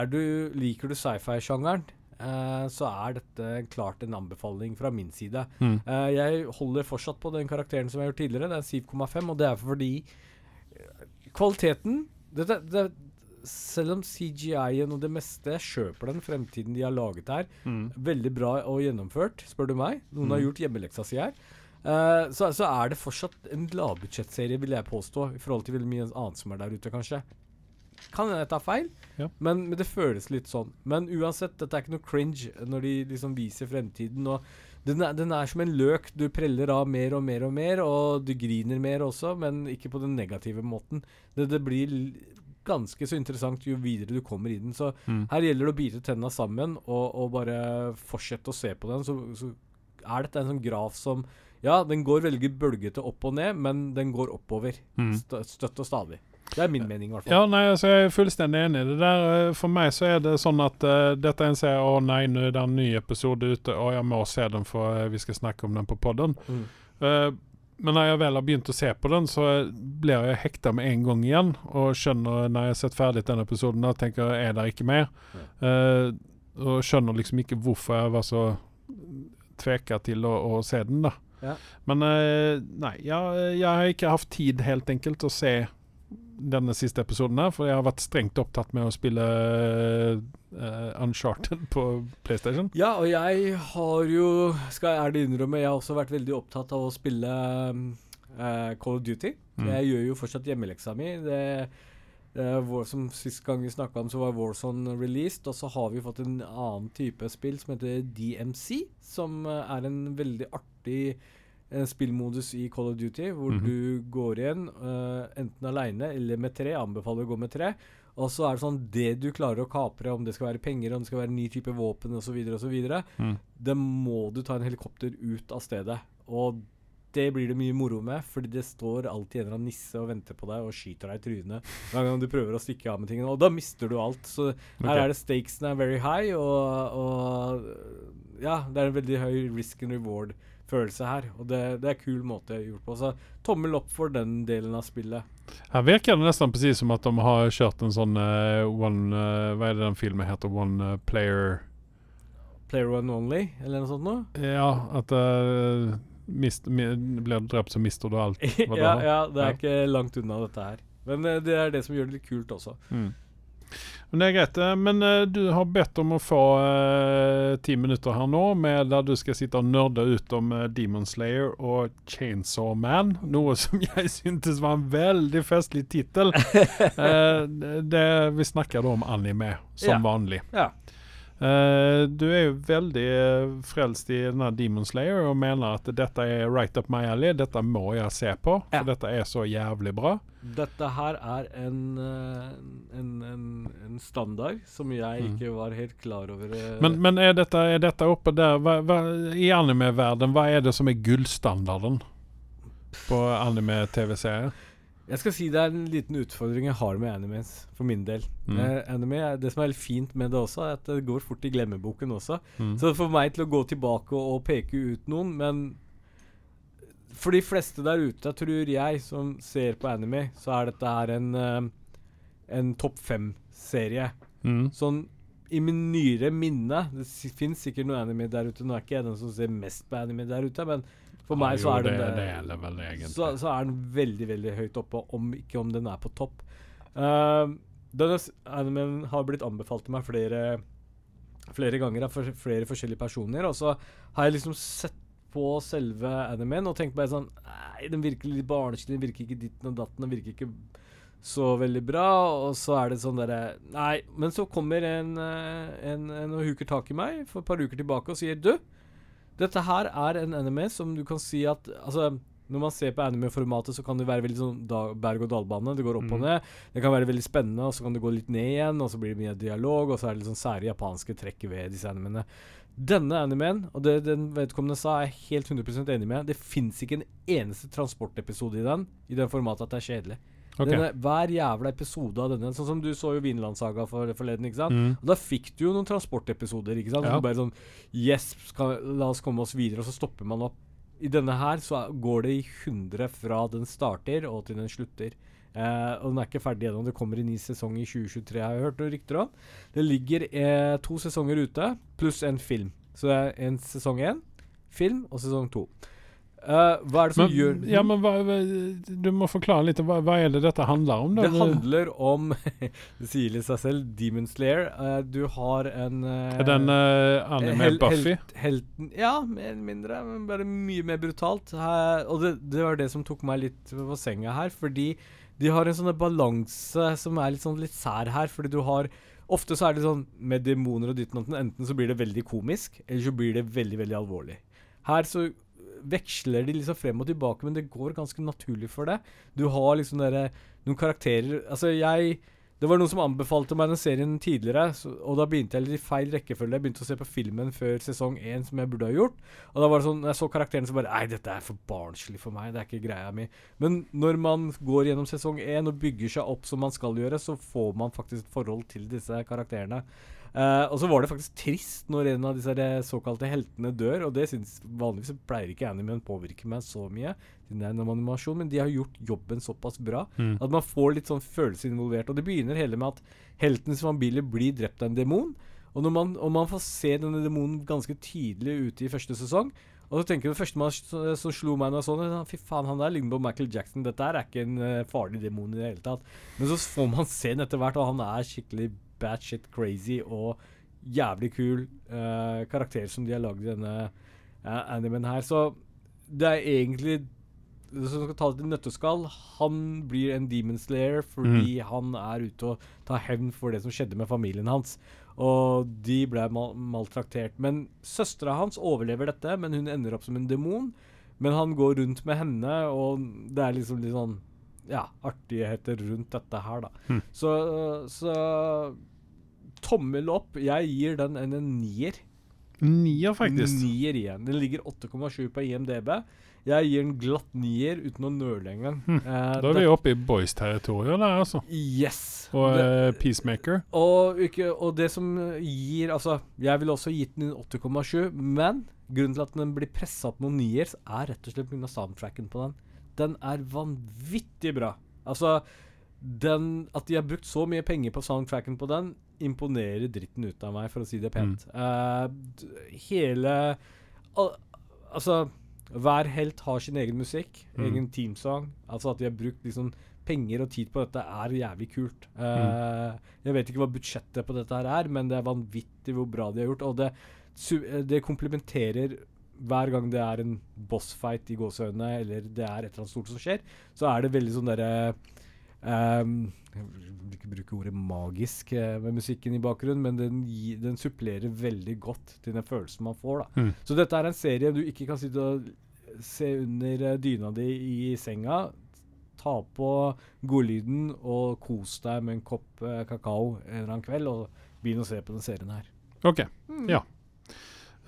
du, liker du sci-fi-sjangeren, eh, så er dette klart en anbefaling fra min side. Mm. Eh, jeg holder fortsatt på den karakteren som jeg har gjort tidligere. Det er 7,5, og det er fordi eh, kvaliteten dette, det, Selv om CGI-en og det meste kjøper den fremtiden de har laget her. Mm. Veldig bra og gjennomført, spør du meg. Noen har Mm. gjort hjemmeleksa si her. Uh, så, så er det fortsatt en lavbudsjettserie, vil jeg påstå, i forhold til veldig mye annet som er der ute, kanskje. Kan hende jeg ta feil, Ja. men, men det føles litt sånn. Men uansett, dette er ikke noe cringe når de liksom viser fremtiden. Og den er, den er som en løk. Du preller av mer og mer og mer, og du griner mer også, men ikke på den negative måten. Det, det blir ganske så interessant jo videre du kommer i den. Så Mm. her gjelder det å bite tenna sammen og, og bare fortsette å se på den. Så, så er dette en sånn graf som Ja, den går veldig bølgete opp og ned, men den går oppover. Mm. Støtt og stadig. Det er min mening, i hvert fall. Ja, nei, altså jeg er fullstendig enig i det der. Eh, For meg så er det sånn at uh, dette er en serie Å nei, nå er det en ny episode ute, og jeg må se den for eh, vi skal snakke om den på podden. Mm. Uh, men når jeg vel har begynt å se på den, så blir jeg hekta med en gang igjen. Og skjønner når jeg har sett ferdig den episoden, da tenker jeg er det ikke mer. Uh, og skjønner liksom ikke hvorfor jeg var så tveka til å, å se den, da. Ja. Men nei, jeg, jeg har ikke hatt tid helt enkelt å se denne siste episoden her, for jeg har vært strengt opptatt med å spille uh, Uncharted på PlayStation. Ja, og jeg har jo, skal jeg ærlig innrømme, jeg har også vært veldig opptatt av å spille eh, Call of Duty. Mm. Jeg gjør jo fortsatt hjemmeleksa mi. Det, det vår, som Sist gang vi snakka om, så var Warzone released. Og så har vi fått en annen type spill som heter DMC. Som eh, er en veldig artig eh, spillmodus i Call of Duty, hvor Mhm. du går igjen uh, enten aleine eller med tre. Anbefaler å gå med tre. Og så er det sånn det du klarer å kapre, om det skal være penger, om det skal være ny type våpen osv., osv., Mm. det må du ta en helikopter ut av stedet. Og det blir det mye moro med, fordi det står alltid en eller annen nisse og venter på deg og skyter deg i trynet hver gang du prøver å stikke av med tingene. Og da mister du alt. Så her er det stakesene er very high, og, og ja, det er en veldig høy risk and reward-følelse her. Og det, det er en kul måte gjort på. Så tommel opp for den delen av spillet. Her virker det nesten precis som at de har kjørt en sånn uh, one uh, Hva er det den filmen heter? One uh, player Player one only, eller noe sånt noe. Ja, at mist, mi, blir du drept, så mister du alt. ja, ja, det er Ja. ikke langt unna dette her. Men det er det som gjør det litt kult også. Mm. Men det er greit. eh, Men eh, du har bedt om å få eh, ti minutter her nå, med der du skal sitte og nerde ut om Demon Slayer og Chainsaw Man. Noe som jeg syntes var en veldig festlig tittel. Vi snakker da om anime, som Ja. vanlig. Ja. Eh, du er jo veldig uh, frelst i denne Demon Slayer og mener at dette er right up my alley. Dette må jeg se på, for Ja. dette er så jævlig bra. Dette her er en, eh, en, en, en standard som jeg Mm. ikke var helt klar over. eh. Men, men er, dette, er dette oppe der hva, hva, I anime-verden, hva er det som er gullstandarden på anime-TV-serier? Jeg skal si det er en liten utfordring jeg har med animes, for min del. Mm. Eh, anime, Det som er litt fint med det også, er at det går fort i glemmeboken også. Mm. Så for meg til å gå tilbake og, og peke ut noen, men for de fleste der ute, tror jeg, som ser på anime, så er dette her en, eh, en topp fem-serie. Mm. Sånn i min nyere minne Det fins sikkert noe anime der ute. Nå er ikke jeg den som ser mest på anime der ute, men for meg Ja, så er den det, det er vel egentlig. så, så er den veldig, veldig høyt oppe, om ikke om den er på topp. Uh, denne animen har blitt anbefalt til meg flere, flere ganger av for, flere forskjellige personer, og så har jeg liksom sett på selve animen og tenkt bare sånn Nei, den virker litt barnslig, den virker ikke ditten og datten, den virker ikke så veldig bra. Og så er det sånn derre Nei. Men så kommer en, eh, en, en og huker tak i meg for et par uker tilbake og sier Du, dette her er en anime som du kan si at Altså, når man ser på anime-formatet, så kan det være veldig sånn da, berg-og-dal-bane. Det går opp og Mhm. ned. Det kan være veldig spennende, og så kan det gå litt ned igjen, og så blir det mye dialog, og så er det litt sånn sære japanske trekk ved disse animene. Denne animen, og det den vedkommende sa, er jeg helt 100 enig med. Det fins ikke en eneste transportepisode i den i den formatet at det er kjedelig. Ok. Denne, hver jævla episode av denne Sånn som du så jo Vinlandssaga for, forleden, ikke sant? Mm. Og da fikk du jo noen transportepisoder, ikke sant? Ja. Så bare sånn Yes, skal, la oss komme oss videre, og så stopper man opp. I denne her så går det i 100 fra den starter og til den slutter. Eh, og den er ikke ferdig ennå. Det kommer en ny sesong i 2023, har jeg hørt noen rykter om. Det ligger eh, to sesonger ute, pluss en film. Så det er en sesong én, film og sesong to. Eh, hva er det som Men, gjør ja, men hva, du må forklare litt. Hva, hva er det dette handler om? Da? Det handler om Det sier litt seg selv. Demon Slayer. Uh, du har en uh, Er den uh, anime hel- Buffy? helt- helten Ja, mer eller mindre. Men bare mye mer brutalt. Og det, det var det som tok meg litt på senga her. Fordi de har en sånn balanse som er litt sånn litt sær her. Fordi du har Ofte så er det sånn med demoner og ditten og datten, enten så blir det veldig komisk, eller så blir det veldig, veldig alvorlig. Her så veksler de liksom frem og tilbake, men det går ganske naturlig for deg. Du har liksom dere, noen karakterer Altså, jeg Det var noen som anbefalte meg den serien tidligere, så, og da begynte jeg litt i feil rekkefølge. Jeg begynte å se på filmen før sesong én, som jeg burde ha gjort. Og da var det sånn, jeg så karakteren, så bare Nei, dette er for barnslig for meg. Det er ikke greia mi. Men når man går gjennom sesong én og bygger seg opp som man skal gjøre, så får man faktisk et forhold til disse karakterene. Eh, og så var det faktisk trist når en av disse såkalte heltene dør, og det synes vanligvis pleier ikke animen påvirke meg så mye, siden det er en animasjon, men de har gjort jobben såpass bra Mm. at man får litt sånn følelse involvert. Og det begynner hele med at heltens familie blir drept av en demon, og, når man, og man får se denne demonen ganske tydelig ute i første sesong. Og så tenker jeg Det første man, som slo meg når jeg så det, fy faen, han der ligner på Michael Jackson. Dette er ikke en eh, farlig demon i det hele tatt. Men så får man se den etter hvert, og han er skikkelig batshit crazy og jævlig kul uh, karakter som de har lagd i denne uh, animen her. Så det er egentlig Hvis man skal ta det til nøtteskall, han blir en demon slayer fordi han er ute og tar hevn for det som skjedde med familien hans. Og de ble mal maltraktert. Men søstera hans overlever dette, men hun ender opp som en demon. Men han går rundt med henne, og det er liksom litt sånn ja, artigheter rundt dette her, da. Mm. Så, så tommel opp. Jeg gir den en, nier. Nier, faktisk. Nier igjen. Den ligger 8,7 på IMDb. Jeg gir en glatt nier uten å nøle engang. Hm. Eh, Da er vi oppe i boys-territoriet der, altså. Yes. Og Det- eh, Peacemaker. og, ikke, og det som gir Altså, jeg ville også gitt den en 8,7, men grunnen til at den blir pressa opp noen nier, er rett og slett pga. soundtracken på den. Den er vanvittig bra. Altså, den At de har brukt så mye penger på soundtracken på den, imponerer dritten ut av meg, for å si det pent. Mm. Uh, hele al Altså, hver helt har sin egen musikk, Mm. egen teamsang. Altså at de har brukt liksom penger og tid på dette, er jævlig kult. Eh, Jeg vet ikke hva budsjettet på dette her er, men det er vanvittig hvor bra de har gjort. Og det, eh, det komplementerer hver gang det er en bossfight i gåseøynene, eller det er et eller annet stort som skjer, så er det veldig sånn derre ehm, Jeg vil ikke bruke ordet magisk eh, med musikken i bakgrunnen, men den, gi, den supplerer veldig godt til den følelsen man får. da. Mm. Så dette er en serie du ikke kan sitte og se under eh, dyna di i senga. Ta på godlyden og kos deg med en kopp eh, kakao en eller annen kveld, og begynn å se på den serien her. OK. Ja.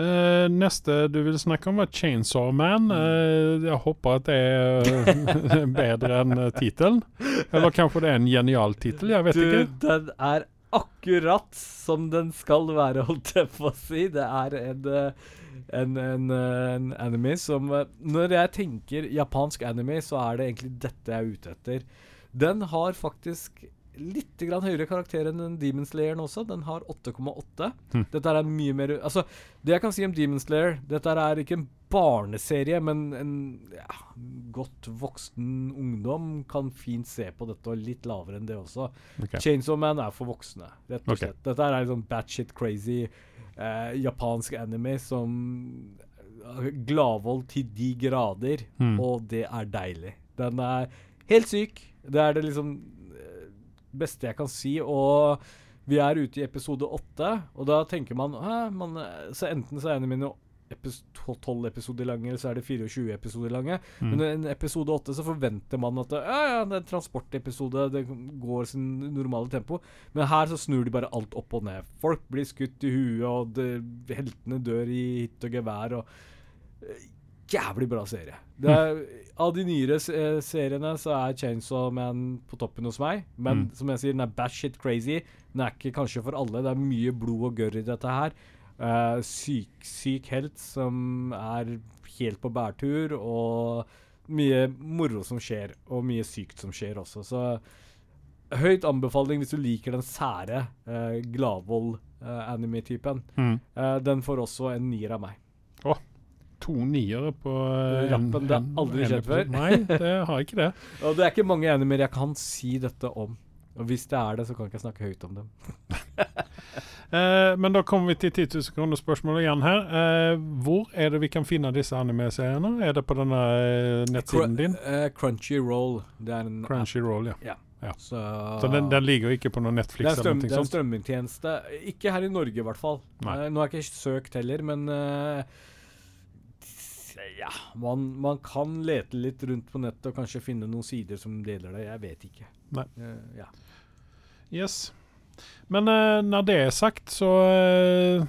Eh, neste du vil snakke om, var Chainsaw Man. Uh, jeg håper at det er eh, bedre enn uh, tittelen. Eller kanskje det er en genial tittel, jeg vet Du, ikke. den er akkurat som den skal være, holdt jeg på å si. Det er en, eh, en, en, eh, en anime som eh, Når jeg tenker japansk anime, så er det egentlig dette jeg er ute etter. Den har faktisk litt grann høyere karakter enn Demon Slayeren også. Den har 8,8. Hm. Dette er mye mer Altså, det jeg kan si om Demon Slayer Dette er ikke en barneserie, men en ja, godt voksen ungdom kan fint se på dette, og litt lavere enn det også. Okay. Chainsaw Man er for voksne, rett og slett. slett. Dette er sånn batshit crazy eh, japansk anime som eh, Gladvold til de grader, Mm. og det er deilig. Den er helt syk. Det er det liksom beste jeg kan si. Og vi er ute i episode åtte, og da tenker man, man Så enten så er en av mine 12 episoder lange, eller så er det 24 episoder lange. Mm. Men i en episode 8 så forventer man at ja, ja, det er en transportepisode, det går sin normale tempo. Men her så snur de bare alt opp og ned. Folk blir skutt i huet, og det, heltene dør i hytt og gevær. og eh, Jævlig bra serie. Det er av de nyere eh, seriene så er Chainsaw Man på toppen hos meg. Men Mm. som jeg sier, den er batshit crazy. Den er ikke kanskje for alle. Det er mye blod og gørr i dette her. Uh, syk, syk helt som er helt på bærtur, og mye moro som skjer, og mye sykt som skjer også. Så høyt anbefaling hvis du liker den sære uh, Gladvold-anime-typen. Mm. uh, den får også en nier av meg. To niere på eh, en- Rappen, det har aldri skjedd før. Nei, det har ikke det. Og det er ikke mange animer jeg kan si dette om. Og hvis det er det, så kan ikke jeg snakke høyt om dem. Eh, men da kommer vi til 10 000 kroner spørsmål igjen her. Eh, hvor er det vi kan finne disse anime-seriene? Er det på denne eh, nettsiden din? Eh, Crunchyroll. Det er en Crunchyroll, ja. Ja. Ja. Så, Så den, den ligger ikke på noe det Netflix er, eller strøm, det er en sånt? strømmingtjeneste. Ikke her i Norge, i hvert fall. Nei. Eh, nå har jeg ikke søkt heller, men eh, ja, man, man kan lete litt rundt på nettet og kanskje finne noen sider som deler det. Jeg vet ikke. Nei. Uh, ja. Yes. Men uh, når det er sagt, så uh,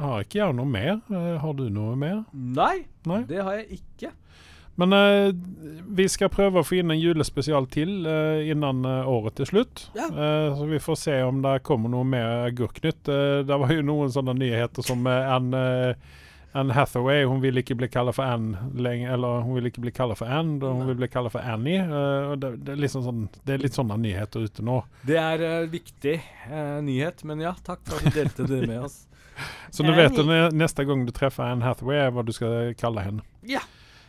har ikke jeg noe mer. Har du noe mer? Nei, Nei? det har jeg ikke. Men vi skal prøve å få inn en julespesial til uh, innan eh, året til slutt. Ja. Så vi får se om det kommer noe mer Agurknytt. Det var jo noen sånne nyheter som uh, Anne, Hathaway Hun vil ikke bli kalt for Anne lenger. Eller hun vil ikke bli kalt for Anne, og hun vil bli kalt for Annie. Uh, det, det, er liksom sånn, det er litt sånne nyheter ute nå. Det er uh, viktig uh, nyhet, men ja, takk for at du delte det med oss. Så du vet at neste gang du treffer Anne Hathaway, er hva du skal kalle henne. Ja.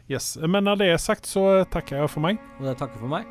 Yes. Men når det er sagt, så takker jeg for meg. Og jeg takker for meg.